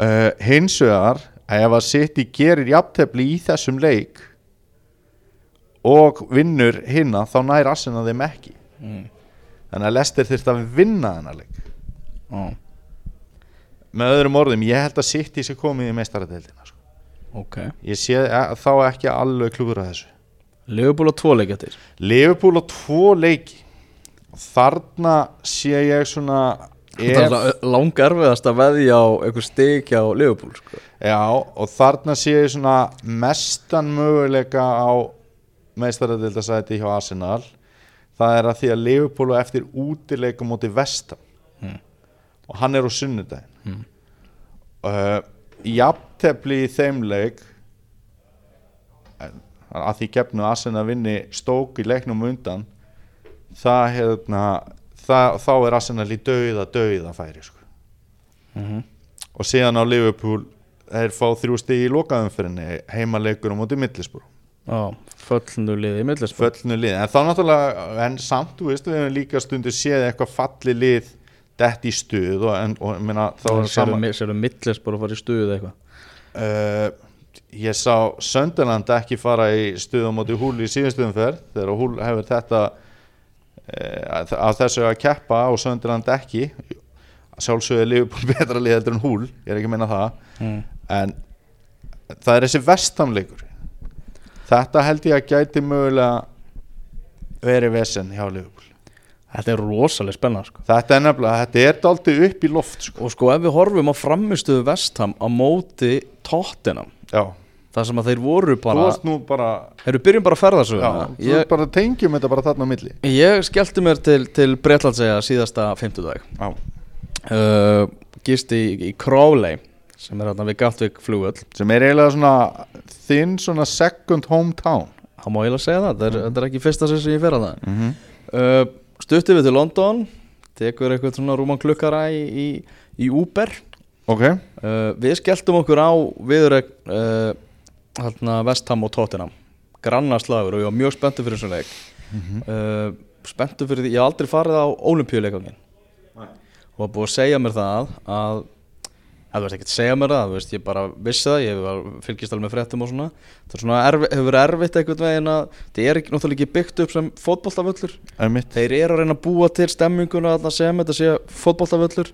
uh, hins vegar ef að City gerir jafntefli í þessum leik og vinnur hinna þá nær Arsenal þeim ekki. Mm. þannig að Leicester þurft að vinna þennan leik. Ó, með öðrum orðum, ég held að City sé komið í meistaradeildina sko. Ok. Ég sé eh, þá ekki alveg klúra þessu. Liverpool á tvo leik eftir. Liverpool á tvo leiki. Þarna sé ég svona Það er ef, lang erfiðast að veðja á einhver stig hjá Liverpool sko. já, og þarna sé ég svona mestan möguleika á meistaradildasæti hjá Arsenal það er að því að Liverpool á eftir útileikum móti vestam Mm. og hann er á sunnudaginn Mm. uh, jafntefli í þeim leik en að því gefnu Arsenal vinni stók í leiknum á undan það hérna það, þá er Arsenal í dauða dauða færi sko. mm og síðan á Liverpool þeir fá þrjú stig í lokaðumfyrinni heimaleikur á móti millisbúr Já, föllnu liði í millisbúr föllnu lið, en þá náttúrulega en samt, þú veist, við hefum líka stundu séð eitthvað falli lið dett í stuð og, en, og minna, þá er sama Sérðu millisbúr að fara í stuð eitthvað? Uh, ég sá Sönderland ekki fara í stuð á móti húl í síðastuðum ferð þegar húl hefur þetta að þessu að keppa og Sönderland ekki sjálfsögðu Liverpool betra lið heldur en húl ég er ekki að meina það mm. en það er þessi vestamleikur þetta held ég að gæti mögulega verið vesen hjá Liverpool Þetta er rosalega spennan sko. þetta er nefnilega, þetta er daldið upp í loft sko. Og sko ef við horfum á framistuðu Vestham á móti Tottenham já, Það sem að þeir voru þú bara varst nú bara Erum byrjum bara að ferða svo já, þú bara tengjum þetta bara þarna á milli. Ég skellti mér til, til Bretlandsega síðasta fimmtudag. Já, uh, Gisti í, í Crowley sem er hérna við Galtvik flugvöll. Sem er eiginlega svona þinn svona second hometown. Það má eiginlega segja það, þetta er, þetta er ekki fyrsta sinn sem ég fer að það. Mm -hmm. uh, Stutti við til London Tekur eitthvað svona rúman klukkara í, í, í Uber. Ok, uh, Við skelltum okkur á viðureg uh, hérna Vestham og Tottenham. Grannaslagur og ég var mjög spenntur fyrir þessu leik. Uh, Spenntur fyrir því, ég hef aldrei farið á olimpíuleikangin Nei. Og var búið að segja mér það að Það verður ekkert að segja mér það, veist, ég bara vissi það, ég fylgist alveg með fréttum og svona. Það er svona erfi, hefur verið erfitt einhvern veginn að Það er náttúrulega ekki byggt upp sem fótboltavöllur. Einmitt. Þeir eru að reyna að búa til stemminguna þarna sem þetta sé fótboltavöllur.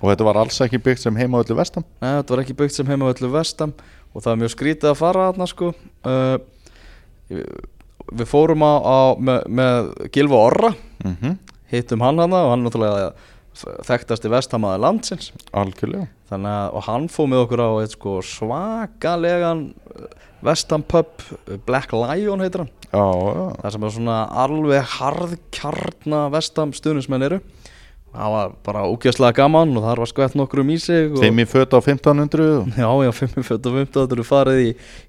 Og þetta var alls ekki byggt sem heima öllu vestam Nei, þetta var ekki byggt sem heimavöldu vestam og það var mjög skrítið að fara þarna sko. Uh, Við fórum á, á með, með Gilva Orra. Mm -hmm. hittum hann hana og hann náttúrulega þekktasti vestamæður landsins. Algjörlega. Að og hann fóð með okkur á sko svakalegan vestampub Black Lion heitir hann. Já, já, það sem er svona alveg harðkjarna vestam stuðnismenn eru það var bara ógeðslega gaman og þar var skvett nokkrum í sig og, Þeim í föt á 1500 og... Já, já, 5.15 þetta eru farið í,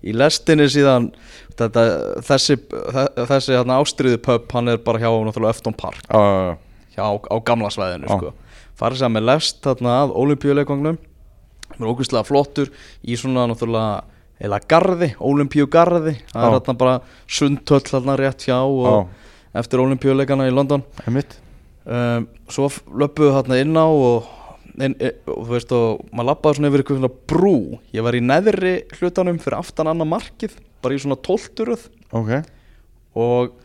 í lestinni síðan þetta, þessi, þe- þessi hérna, ástriði pub, hann er bara hjá Efton Park, já. hjá, á gamla svæðinu Já. sko. farið sér með lest þarna að olimpíuleikvangnum sem er ógeðslega flottur í svona náttúrulega eða garði, olimpíugarði það er þarna bara sundtöll þarna rétt hjá og eftir olimpíuleikana í London Einmitt. Um, svo löppuðu þarna inn á og, inn, e- og þú veist og maður lappaði svona yfir eitthvað brú. Ég var í neðri hlutanum fyrir aftan annað markið bara í svona tólturöð Ok, og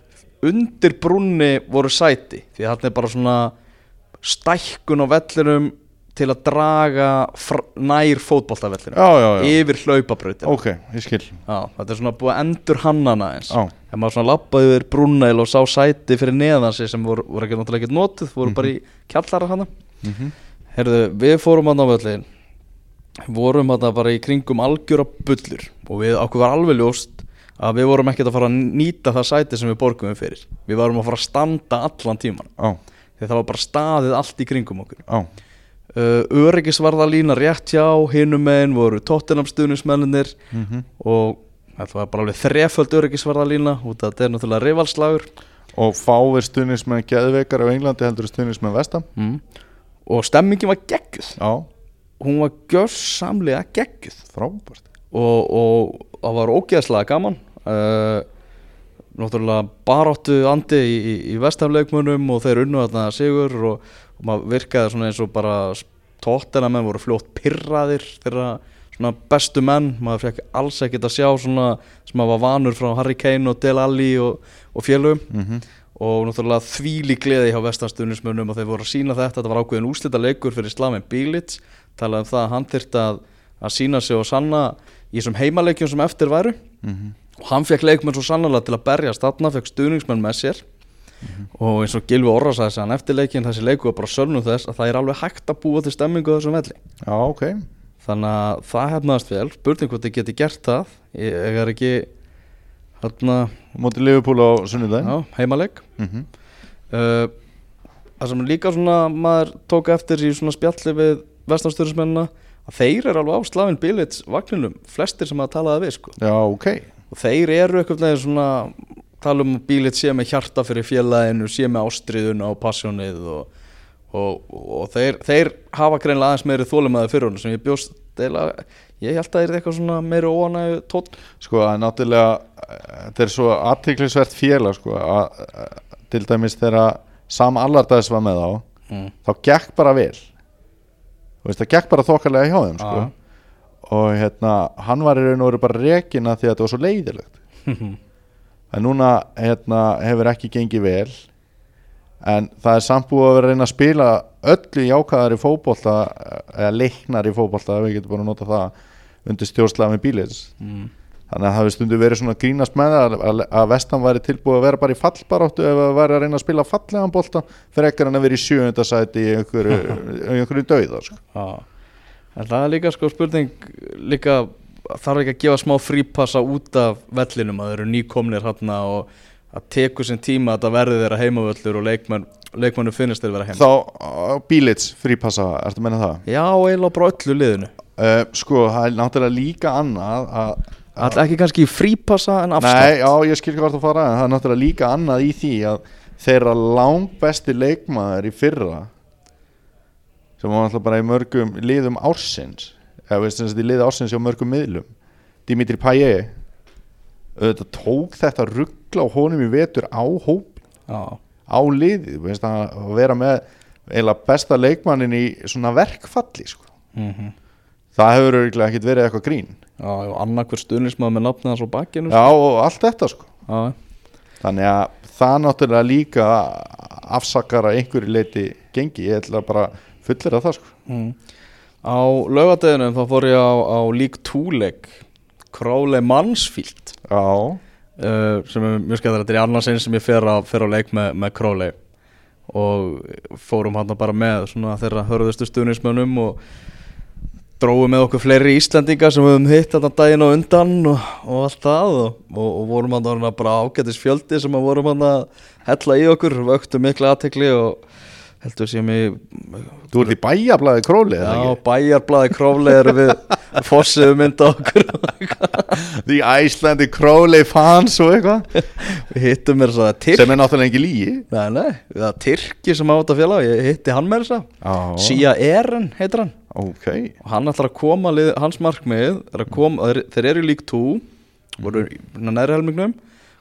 undir brúnni voru sæti því þarna er bara svona stækkun á vellinum til að draga nær já yfir hlaupabrautin Ok, ég skil. Já, þetta er svona búið að endur hannana eins. Ef maður svona lappaði yfir brúnneil og sá sæti fyrir neðan sig sem voru, voru ekki náttúrulega ekkert notuð voru bara í kjallara hana. Mhm. Herðu, við fórum hann á völlin vorum hann bara í kringum algjöra bullur og við okkur var alveg ljóst að við vorum ekkert að fara að nýta það sæti sem við borgum við fyrir. Við varum að fara að standa allan tíman Já, því það var bara staðið allt í kringum okkur. Já, uh, öryggisvarða lína rétt hjá hinum megin voru tóttinam stuðnismenninir mhm. og þetta var bara alveg þreföld öryggisvarða lína út að þetta er náttúrulega rivalslagur. Og fáir stuðnismenn geðveikar af Englandi heldur stuðnismenn vestam mm. og stemmingin var geggjuð. Já, hún var gjörsamlega geggjuð. Frábært. Og, og það var ógeðslega gaman. Uh, náttúrulega baráttu andi í, í, í vestamleikmunum og þeir unnu þarna sigur og, og maður virkaði svona eins og bara tóttina menn voru fljótt pirraðir þeirra svona bestu menn. Maður fekk alls ekkert að sjá svona sem maður var vanur frá Harry Kane og Del Alli og, og félögum. Mm og náttúrulega þvíli gleði hjá vestanstunismunum og þeir voru að sína þetta, þetta var ákveðin úslita leikur fyrir Slamin Bílits talaði um það að hann þyrfti að, að sína sig og sanna í þessum heimaleikjum sem eftir væru. -hmm. og hann fekk leikmenn svo sannlega til að berjast þarna, fekk stuðningsmenn með sér og eins og Gilvi Orra sagði sig hann eftir leikin þessi leiku var bara sörnum þess að það er alveg hægt að búa til stemmingu á þessum velli. Já, ok. Þannig að það hefnaðast vel. Spurning hvort þið geti gert það. Ég, ég er ekki hérna, Móti Liverpool á sunnudaginn. Já, heimaleik. Mm uh, það sem líka svona maður tók eftir í svona spjalli við vestanstjórismennina að þeir eru alveg á Slavin Bílits vagninum flestir sem að talaði við sko. Já, ok. Og þeir eru eitthvað svona tala um að Bílits sé með hjarta fyrir félaginu sé með ástriðuna og passjónið og, og, og þeir, þeir hafa greinlega aðeins meiri þólumæði fyrir honum sem ég bjóst deila, ég held að það er eitthvað svona meiri óanægu tótt Sko, að náttúrulega Þetta er svo aðtiklisvert félag sko, að, Til dæmis þegar Sam Allardags var með á mm. Þá gekk bara vel Þú veist, það gekk bara þokkalega hjá þeim sko. Já. Og hérna Hann var í raun og veru bara rekina því að þetta var svo leiðilegt En núna hérna, hefur ekki gengið vel En það er samt búið að vera að reyna að spila öllu jákvæðar í fótbolta eða leiknar í fótbolta ef við getum bara að nota það undir stjórnslaga með bílis mm. Þannig að það hefur stundu verið svona grínast með að, að vestan væri tilbúið að vera bara í fallbaráttu ef það væri að reyna að spila fallegan bolta fyrir ekkert en að vera í sjöundasæti í einhverju, einhverju dauða sko. En það er líka sko spurning líka þarf ekki að gefa smá frípassa út af vellinum að þeir eru nýkomnir hérna og að teku sinn tíma að það verði þeirra heimavöllur og leikmenn, leikmennu finnst þeir vera heim Þá uh, bílits frípassa, ertu að menna það? Já, eiginlega bara öllu liðinu. Uh, sko, það er náttúrulega líka annað að Alltaf ekki kannski frípassa en afslátt Nei, já, ég skil hvað þú fara en það er náttúrulega líka annað í því að þeirra langbesti leikmaður í fyrra sem var náttúrulega bara í mörgum liðum ársins eða veist þess að í liði ársins hjá mörgum miðlum. Dimitri Payet auðvitað tók þetta ruggla á honum í vetur á hóp Já, á liðið, veist að vera með eiginlega besta leikmannin í svona verkfalli sko. mm það hefur auðvitað ekkert verið eitthvað grín. Já og annarkver stuðnismæður með nafnið hans á bakkinu Já, og allt þetta sko. Já, Þannig að það náttúrulega líka afsakar að einhverju leiti gengi, ég ætla bara fullir að það sko. mm. Á laugadeginum þá fór ég á, á lík túleik Krále Mansfield. Já, uh, sem er mjög skæðar þetta er annarsinn sem ég fer á, fer á leik með, með Krále og fórum hann bara með svona þeirra hörðustu stuðnismönnum og dróðum með okkur fleiri Íslandinga sem við höfum hitt þetta daginn og undan og, og allt það. Og, og, og vorum hann bara ágætis fjöldi sem að vorum hann að hella í okkur vöktu mikla aðtekli og heldur sem ég Þú ert í bæjablaði króli eða Já, ekki? bæjarblaði króflegar við fossiðu mynda okkur. The Iceland króli fans og eitthvað. Við hittum mér þess að Tyrk sem er náttúrulega ekki lígi Nei, nei, það er Tyrki sem á þetta félag. Ég hitti hann þess að Já, Sia Eren heitir hann. Ok. Og hann ætlar að koma lið, hans markmið er að koma, þeir, þeir eru League 2 voru næri helmingnum.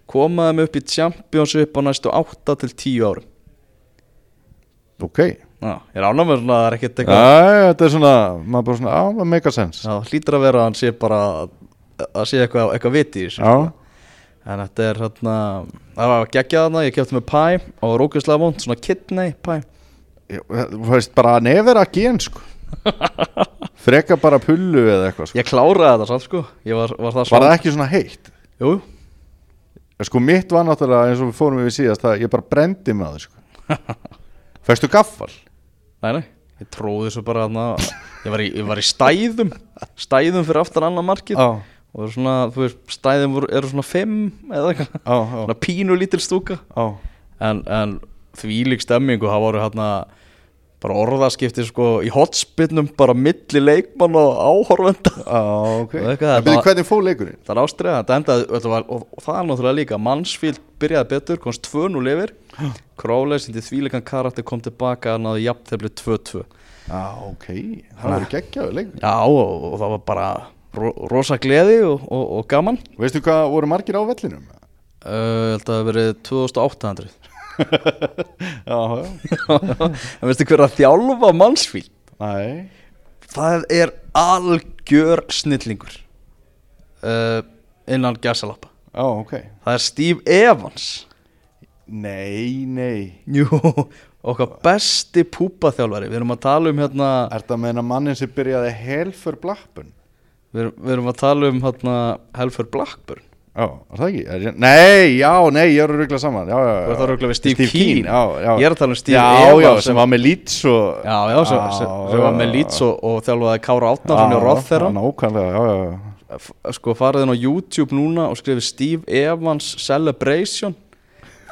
Koma þeim upp í Championship á næstu 8 til 10 árum Ok. Já, ég er svona að það er ekkert Já, eitthvað þetta er svona, maður bara svona, á, það make a sense. Það hlýtur að vera að hann sé bara að sé eitthvað, eitthvað viti í þessu Já, en þetta er hérna það var geggjað þarna, ég kefti með pæ og rókislega vond, svona kidney pæ Ég- þú veist bara nefnir að gen sko. Freka bara pullu eða eitthvað sko. Ég kláraði þetta samt sko. Ég var, var það Var það ekki svona heitt? Jú, Sko mitt var náttúrulega eins og við fórum við síðast að ég bara brendi með það sko Fæstu gaffal? nei nei, ég tróði svo bara þarna. Ég var í, ég var í stæðum. Stæðum fyrir aftan annan markið. Já, og það er svona, þú veist, stæðin voru, eru svona fimm eða eitthvað, já, já, svona pínu lítil stúka. En, en því lík stemmingu, það voru hérna bara orðaskipti sko í hotspinnum bara milli leikmann og áhorfenda. Já, ok. Og eitthvað, En byrju, það- hvernig fóð leikurinn? það er ástriða, þetta endaði og, og það er náttúrulega líka, Mansfield byrjaði betur, komst 2-0 yfir Króleis, hindi þvíleikan karakter kom tilbaka að náði jafn þegar 2-2 Já, ok. Það verður geggjaður leikur já, og, og það var bara ro, rosa gleði og, og, og gaman. Veistu hvað voru margir á vellinum? uh, held að það verið 2800 Já, já en veistu hver að þjálfa Mansfield? Nei. Það er algjör snillingur. Uh, innan gæsalappa Já, ok. Það er Steve Evans Nei, nei. Jú, okkar besti púpaþjálfari. Við erum að tala um hérna Er það meina mannin sem byrjaði Helfur Blackburn? við erum, við erum að tala um hérna Helfer Blackburn. Já, er það ekki? Er, nei, já, nei, ég er að ruggla saman. Já, já, já Þú ert að rugla við Steve Keane. Já, já. Ég er að tala um Steve Já, Evans já, sem var með Leeds og já, já, sem, sem, sem var með Leeds og, og þjálfaði Kára Átnarsson í Rotherham Nákvæmlega, já, já, já. F- sko farið inn á YouTube núna og skrifið Steve Evans Celebration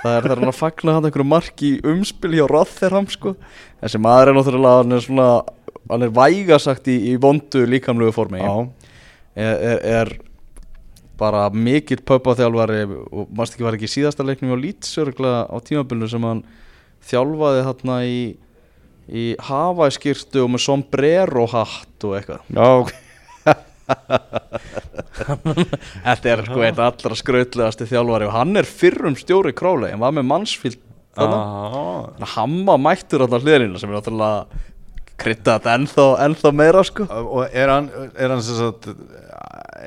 það er hann að fagna hann einhverju marki í umspil hjá Rotherham sko. Þessi maður er náttúrulega hann er svona hann er vægasagt í, í vondu líkamlegu formi. Er, er, er bara mikill pöpaþjálfari og mást ekki var ekki í síðasta leiknum á Leeds örgulega á tímabilinu sem hann þjálfaði þarna í í hafæskirtu og með sombrero hatt og eitthvað. Já, ok Þetta er sko eitt allra skrautlegasti þjálfari og hann er fyrrum stjóri króli hann var með mannsfíld þarna. Þannig að hann var mættur alltaf hliðina sem er náttúrulega þetta ennþá, ennþá meira sko Og er hann, er hann sem sagt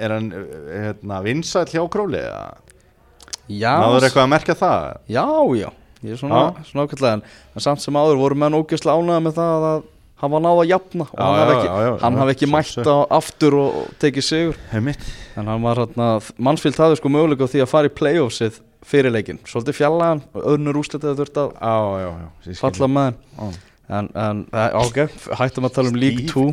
Er hann, hérna, vinsæll hjá Króli? eða? Já, Náður eitthvað að merkja það? já, já Ég er svona, svona ákveðlega en, en samt sem áður voru menn ógeðslega ánægða með það að hann var náða að jafna og Já, hann já, hafi ekki, hann já, hafi ekki svo- mætt á aftur og, og tekið sigur. En hann var hérna, mannsfíld hafði sko möguleika á því að fara í playoffsið fyrir leikin svolítið fjallaðan og öðnur úslitið þurft að Já, já, já ég skil. falla með þeim. En, en eh, ok, hættum að tala um League 2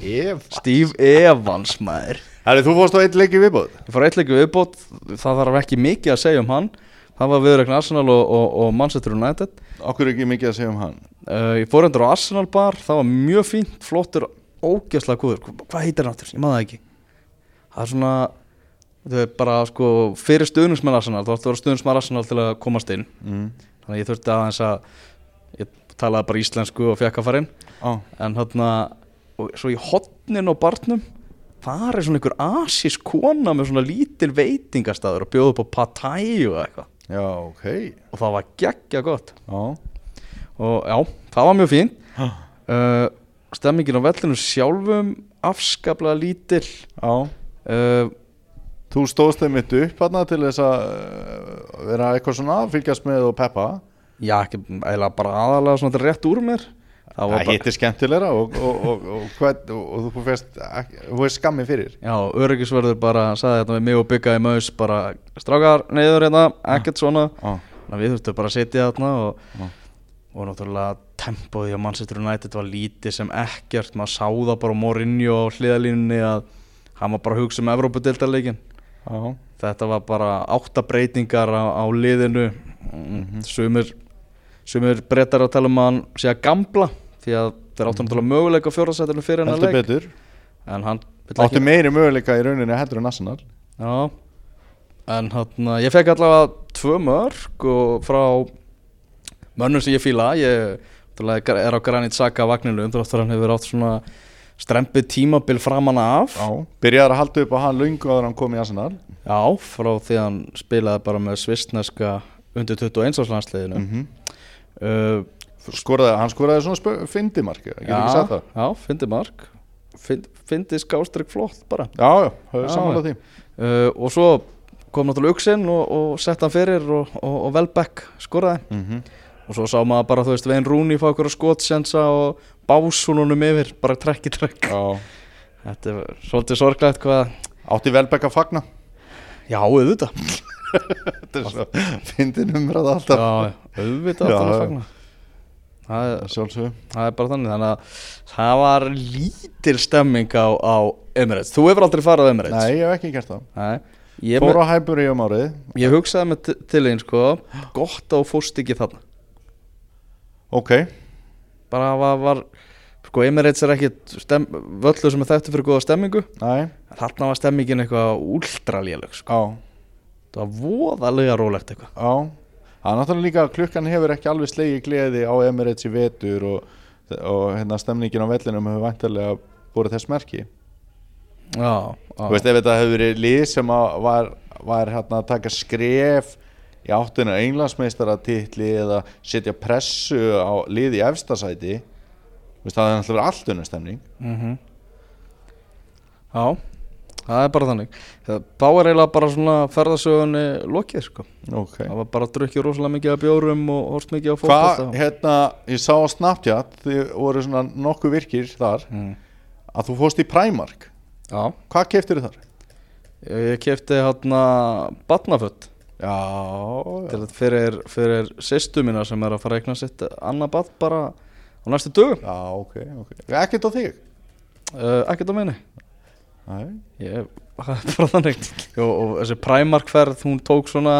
Steve Evans. Maður. Herri, þú fórst á eitt leiki viðbóð ég fór eitt leikið viðbót, það þarf ekki mikið að segja um hann það var viðrækna Arsenal og, og, og Manchester United. Okkur ekki mikið að segja um hann. Uh, ég fór endur á Arsenal bar það var mjög fínt, flottur ógeðslega góður, Hva- hvað heitir hann aftur, ég maður það ekki. Það er svona þau bara sko fyrir stuðningsmenn Arsenal. Þú ætti að vera stuðningsmenn Arsenal til að komast inn. Mm. þannig að ég þurfti aðeins að ég talaði bara íslensku og fekk að fara inn. Á, en hérna og svo í hotnin og barnum það er svona einhver asísk kona með svona lítil veitingastæður og bjóða upp á patæ og eitthvað já, ok. Og það var geggja gott. Já, og já, það var mjög fín Ha. uh, stemmingin á vellinu sjálfum afskaplega lítil já. Uh, Þú stóðst þeim mitt upp hann til þess að uh, vera eitthvað svona að fylgjast með og peppa? Já, ekki, eiginlega bara aðalega svona rétt úr mér það hittir skemmtilegra og, og, og, og, og, og, og þú fyrst, þú veist skammi fyrir. Já, öryggisverður bara sagði þetta við mig og byggaði maus bara strákar neyður hérna, ekkert svona. Þannig að við þurftum bara að setja þarna og, og náttúrulega tempóði á Manchester United var lítið sem ekkert. Maður sá það bara á Mourinho á hliðalínunni að hann var bara að hugsa um Evrópudeildarleikin já, þetta var bara átta breytingar á, á liðinu. Mm, sumir, sem er breytar að tala um að hann sé að gamla því að þeir áttu náttúrulega möguleika á fjórðasættinu fyrir hennar leik. betur. En hann áttu meiri möguleika í rauninni heldur en Arsenal. Já. En hann, ég fekk allavega tvö mörg og frá mönnum sem ég fíla ég er á Granit Saka vagninu þáttur hann hefur átt svona strempið tímabil framan af. Já. byrjaði að halda upp á hann lungu áður en hann kom í Arsenal. Já, frá því að hann spilaði bara með svistneska undir 21 árslandsliðinu mm uh, skoraði, hann skoraði svona fyndimark ég get ekki sagt það. Já, fyndi mark. Fynd- Fyndi skástrík flott bara. Já, já, höfðu samanlega því. Uh, Og svo kom náttúrulega Uxinn og, og sett hann fyrir og, og, og Velbeck skoraði. Mm og svo sá maður bara, þú veist, Vein Rúni fá okkur skotsensa og básununum yfir bara trekk í trekk. Já. þetta er svolítið sorglegt hvað átti Velbek að fagna? Já, auðvitað. Þetta er svo fyndin umræða alltaf. Já, auðvitað átti að fagna það er, sjálfsögum það er bara þannig þannig að það var lítil stemming á, á Emirates. Þú hefur aldrei farið á Emirates? Nei, ég hef ekki gert það. Nei. Ég, fór með, á hæpur í um árið. Ég hugsaði með til- til einn sko gott á fórst ekki þarna. Ok, bara var, var sko Emirates er ekki stem, völlu sem er þekktu fyrir góða stemmingu. Næ, þarna var stemmingin eitthvað últralélög sko. á. Það var voðalega rólegt eitthvað. Já, það er náttúrulega líka klukkan hefur ekki alveg slegið gleði á Emirates í vetur og, og hérna stemningin á vellinum hefur vantarlega búið þess merki. Já, Þú já. veist ef þetta hefur verið lið sem að var, var hérna að taka skref í áttinu englandsmeistaratitli eða setja pressu á lið í efstasæti Þú veist það er náttúrulega allt unnum stemning. Mm já það er bara þannig. Þá er eiginlega bara svona ferðasögunni lokið sko. Ok. Það var bara að drukja rosalega mikið af bjórum og horst mikið á fótbolta hérna, ég sá á Snapchat þið voru svona nokkuð virkir þar mm. að þú fóst í Primark. Já, Hvað keftir þar? ég kefti hérna batnafött fyrir, fyrir sýstu mína sem er að fara að eigna sitt annað bat bara á næstu dögum. Já, ok, ok. Ekkert á þig? uh, ekkert á minni ég, það er bara þannig. Jó, og þessi Primark ferð hún tók svona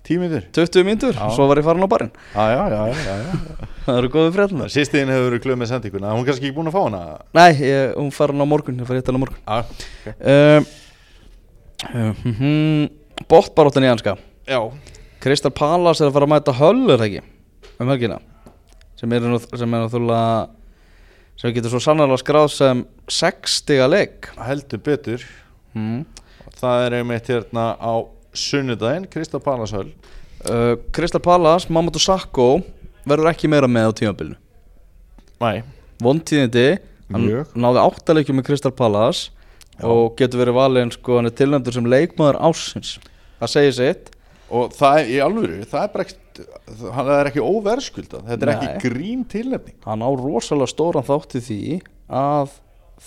Tímiður 20 mínútur Já. svo var ég farin á barinn. Já, já, já, já, já. það eru góði fréttunar Sýstiðin hefur verið glöð með sendinguna. Hún er kannski ekki búin að fá hana? Nei, ég, hún farin á morgun ég fari hitt á morgun. Já, um, um, um, bóttbaróttin í hanska já. Kristal Palace er að fara að mæta höll er það ekki? Um helgina. Sem er, nú- sem er náttúrulega sem getur svo sannarlega skráð sem 6 stiga leik. Heldur betur. Mm. Það er einmitt hérna á sunnudaginn Krista Palashöll uh, Kristal Palace, Mamadou Sakho verður ekki meira með á tímabilinu. Nei. Vontíðindi hann Mjög. náði áttaleikjum með Crystal Palace og getur verið valinn sko hann er tilnæmdur sem leikmaður ásins það segir sitt. Og það er í alvöru Það er bara ekkert Það er ekki óverskuldað Þetta er Nei. ekki grín tilnefning. Hann á rosalega stóran þátt í því að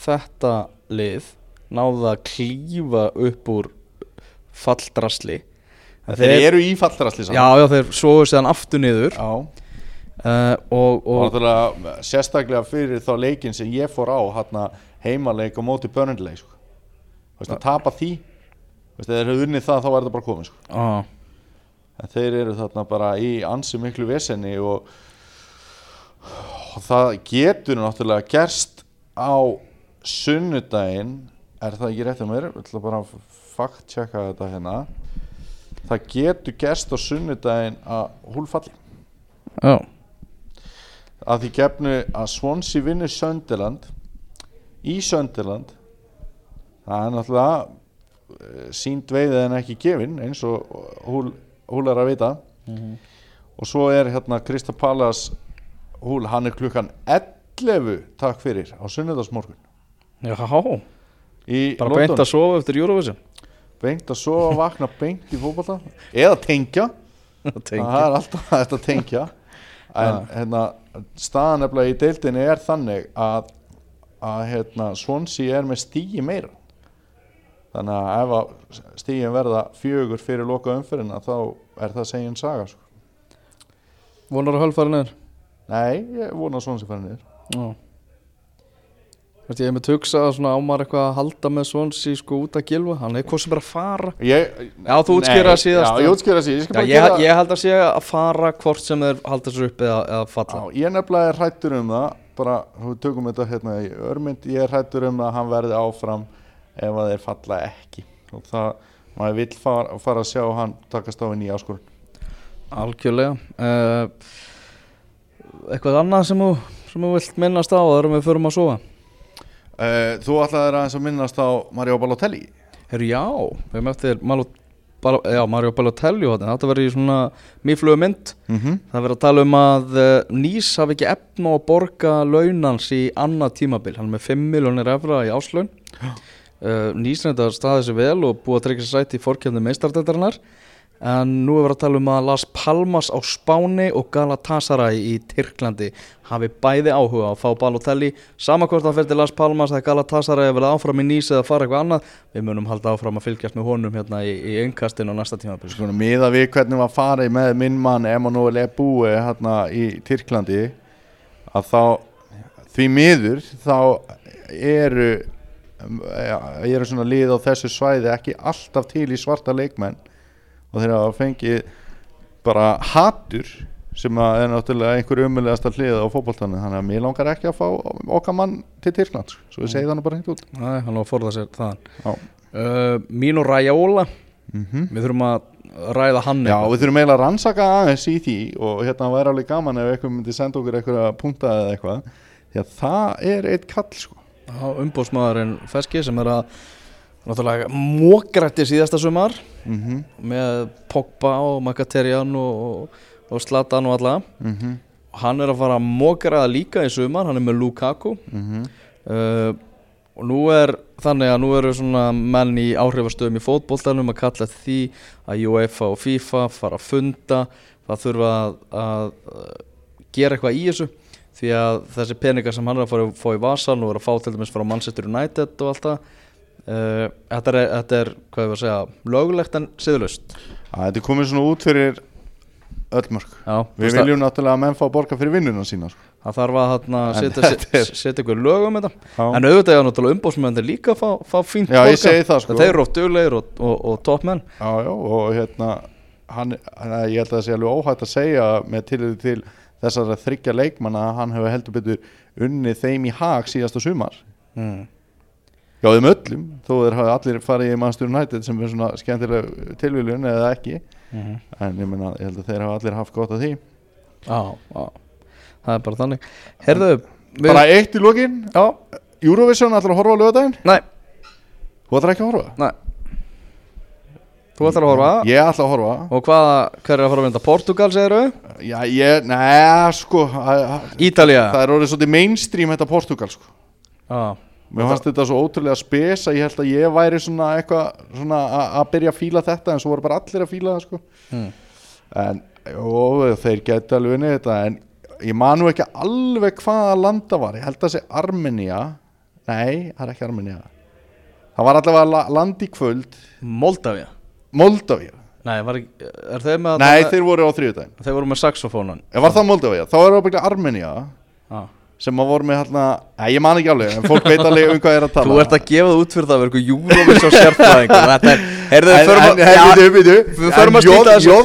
þetta lið náði að klífa upp úr falldrasli. En Þeir eru í fallrasli já já þeir svoðu séðan aftur niður. Já. Uh, og, Og og sérstaklega fyrir þá leikin sem ég fór á hérna heimaleik á móti börnleik sko. Veist tapa því. Veist, ef þeir hefur unnið það þá er það bara komið sko. á, en þeir eru þarna bara í ansi miklu vesenni og, og það getur náttúrulega gerst á sunnudaginn. Er það ekki rétt um mér? Ég ætla bara að fakt checka þetta hérna. Það getur gerst á sunnudaginn að húlfalli já. Að því gefnu að Swansea vinnur Sönderland í Sönderland það er náttúrulega eh, sínd veiðið en ekki gefin eins og húl, húl er að vita. Og svo er hérna Krista Pallas húl, hann er klukkan 11 takk fyrir á sunnudagsmorgun. Já. Í bara beint að sofa eftir Eurovision. Beint að sofa, vakna beint í fótbolta. Eða tengja. Það er alltaf þetta tengja. En hérna staðan nefnilega í deildinni er þannig að, að hérna, Swansea er með stígi meira. Þannig að ef að stígin verða fjögur fyrir loka umfyrirna þá er það segjum saga sko. vonar að hölfara niður? Nei, ég vona að Swansea fara niður. Já Veit, ég hef með tuksa svona ámar eitthvað að halda með svonsi sko út að gilva Hann er hvað sem bara að fara. Ég, Já, þú útskýrði það síðast. Já, ég útskýra síðast. Ég ég, ég held að sé að fara hvort sem þeir halda sér upp eða, eða falla. Já, ég nefnilega er hrættur um það. Bara, þú tökum þetta hérna í örmynd. Ég er hrættur um að hann verði áfram ef að þeir falla ekki. Og það, maður vill fara, fara að sjá hann takast á í nýja áskorun. Algjörlega. Uh, Eitthvað annað sem þú, sem þú vilt minnast á þegar við förum að sofa? Uh, Þú ætlaðir aðeins að minnast á Mario Balotelli. Herru, já, við erum eftir Mario, Bal já, Mario Balotelli þetta verður í svona mýflugu mynd. Mm -hmm. Það verður að tala um að uh, Nýs hafi ekki efn á að borga launans í annað tímabil. Hann er með 5 miljónir efra í áslaun uh, Nýs reynda staðið sér vel og búið að tryggja sér sæti í fórkjöfni meistardættarinnar En nú er verið að tala um að Las Palmas á Spáni og Galatasaray í Tyrklandi hafi bæði áhuga að fá Balotelli. Sama hvort það fyrir til Las Palmas eða Galatasaray að verða áfram í Nýs eða fara eitthvað annað. Við munum halda áfram að fylgjast með honum hérna í, í einkastinu á næsta tímabil. Sko, miða við hvernig var farið með minn mann Emanuel Ebue hérna í Tyrklandi. Að þá því miður þá eru ja, eru svona lið á þessu svæði ekki alltaf til í svarta leikmenn. Og þeir hafa fengið bara hatur sem að er náttúrulega einhver umöðlegasta hlið á fótboltanu þannig að mér langar ekki að fá okkar mann til Tyrkland sko. svo ég segi þannig bara hreint út. Nei, hann á að forða sér Já. uh, Mino Raiola. Mm Við þurfum að ræða hann Já, við þurfum eiginlega að rannsaka aðeins í því og hérna væri alveg gaman ef eitthvað myndi senda okkur eitthvað punta eða eitthvað. Því að það er eitt kall sko. Já, umbóðsmaðurinn Feski sem er að náttúrulega mógrætti síðasta sumar mm með Pogba og Mkhitaryan og, og, Zlatan og alla. -hmm. og hann er að fara að mógræða líka í sumar hann er með Lukaku. Mm uh, og nú er þannig að nú eru svona menn í áhrifastöðum í fótboltanum að kalla því að UEFA og FIFA fara að funda. Það þurfa að, að, að gera eitthvað í þessu því að þessi peningar sem hann er að fara að fá í vasan og er að fá til dæmis frá Manchester United og allt það uh, þetta, er, þetta er, hvað ég var að segja lögulegt en siðlust Þetta er komið svona út fyrir öll mörg Já, Við viljum náttúrulega að menn fá að borga fyrir vinnuna sína sko. að það þarf að En setja, ykkur lög um þetta Já. en auðvitað er náttúrulega umbóðsmenn líka að fá, fá fínt Já, það, sko. Þeir eru oft duglegir og, og, og toppmenn já, já, og hérna hann, hann, ég held að það sé alveg óhætt að segja með tilhörðu til þessara þryggja leikmanna að hann hefur heldur betur unnið þeim í hag síðasta sumar. Mm. Já, þeim öllum, þó þeir hafi allir farið í Manchester United sem er svona skemmtileg tilviljun eða ekki. Mhm. en ég meina, ég held að þeir hafa allir haft gott af því. Já, já, það er bara þannig. Herðu, við Bara eitt í lokin, Já, Eurovision ætlar að horfa á lögadaginn nei, Þú ætlar ekki að horfa? nei Þú ætlar að horfa? Ég ætla að horfa. Og hvaða, hver er að fara að mynda? Portugal, segir þau? Já, ég, neða, sko Ítalía. Það er orðið svolítið mainstream þetta Portugal, sko. Já, Mér fannst þetta svo ótrúlega spes að ég held að ég væri svona eitthvað svona að byrja að fíla þetta en svo voru bara allir að fíla það sko. Mm. en jó, þeir geti alveg unnið þetta en ég man nú ekki alveg hvaða landa var. Ég held að það sé Armenia nei, það er ekki Armenia það var allavega la- land í kvöld. Moldavia Moldavia, Nei, var ekki, er þeir með nei þeir voru á þriðudaginn Þeir voru með saxofónan. Ef var það Moldavia, þá er það byggja Armenia Já. sem að voru með hérna, nei ég man ekki alveg en fólk veit alveg um hvað er að tala. Þú ert að gefa það út fyrir það að vera eitthvað Þetta er, heyrðu, við förum að J- þessu.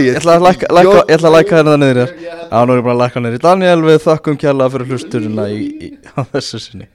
Ég ætla að lækka, lækka, ég ætla að lækka hérna niður. Hér Já, nú er ég bara að lækka niður. Í Daniel Við þakkum kjærlega fyrir hlusturina á þessu sinni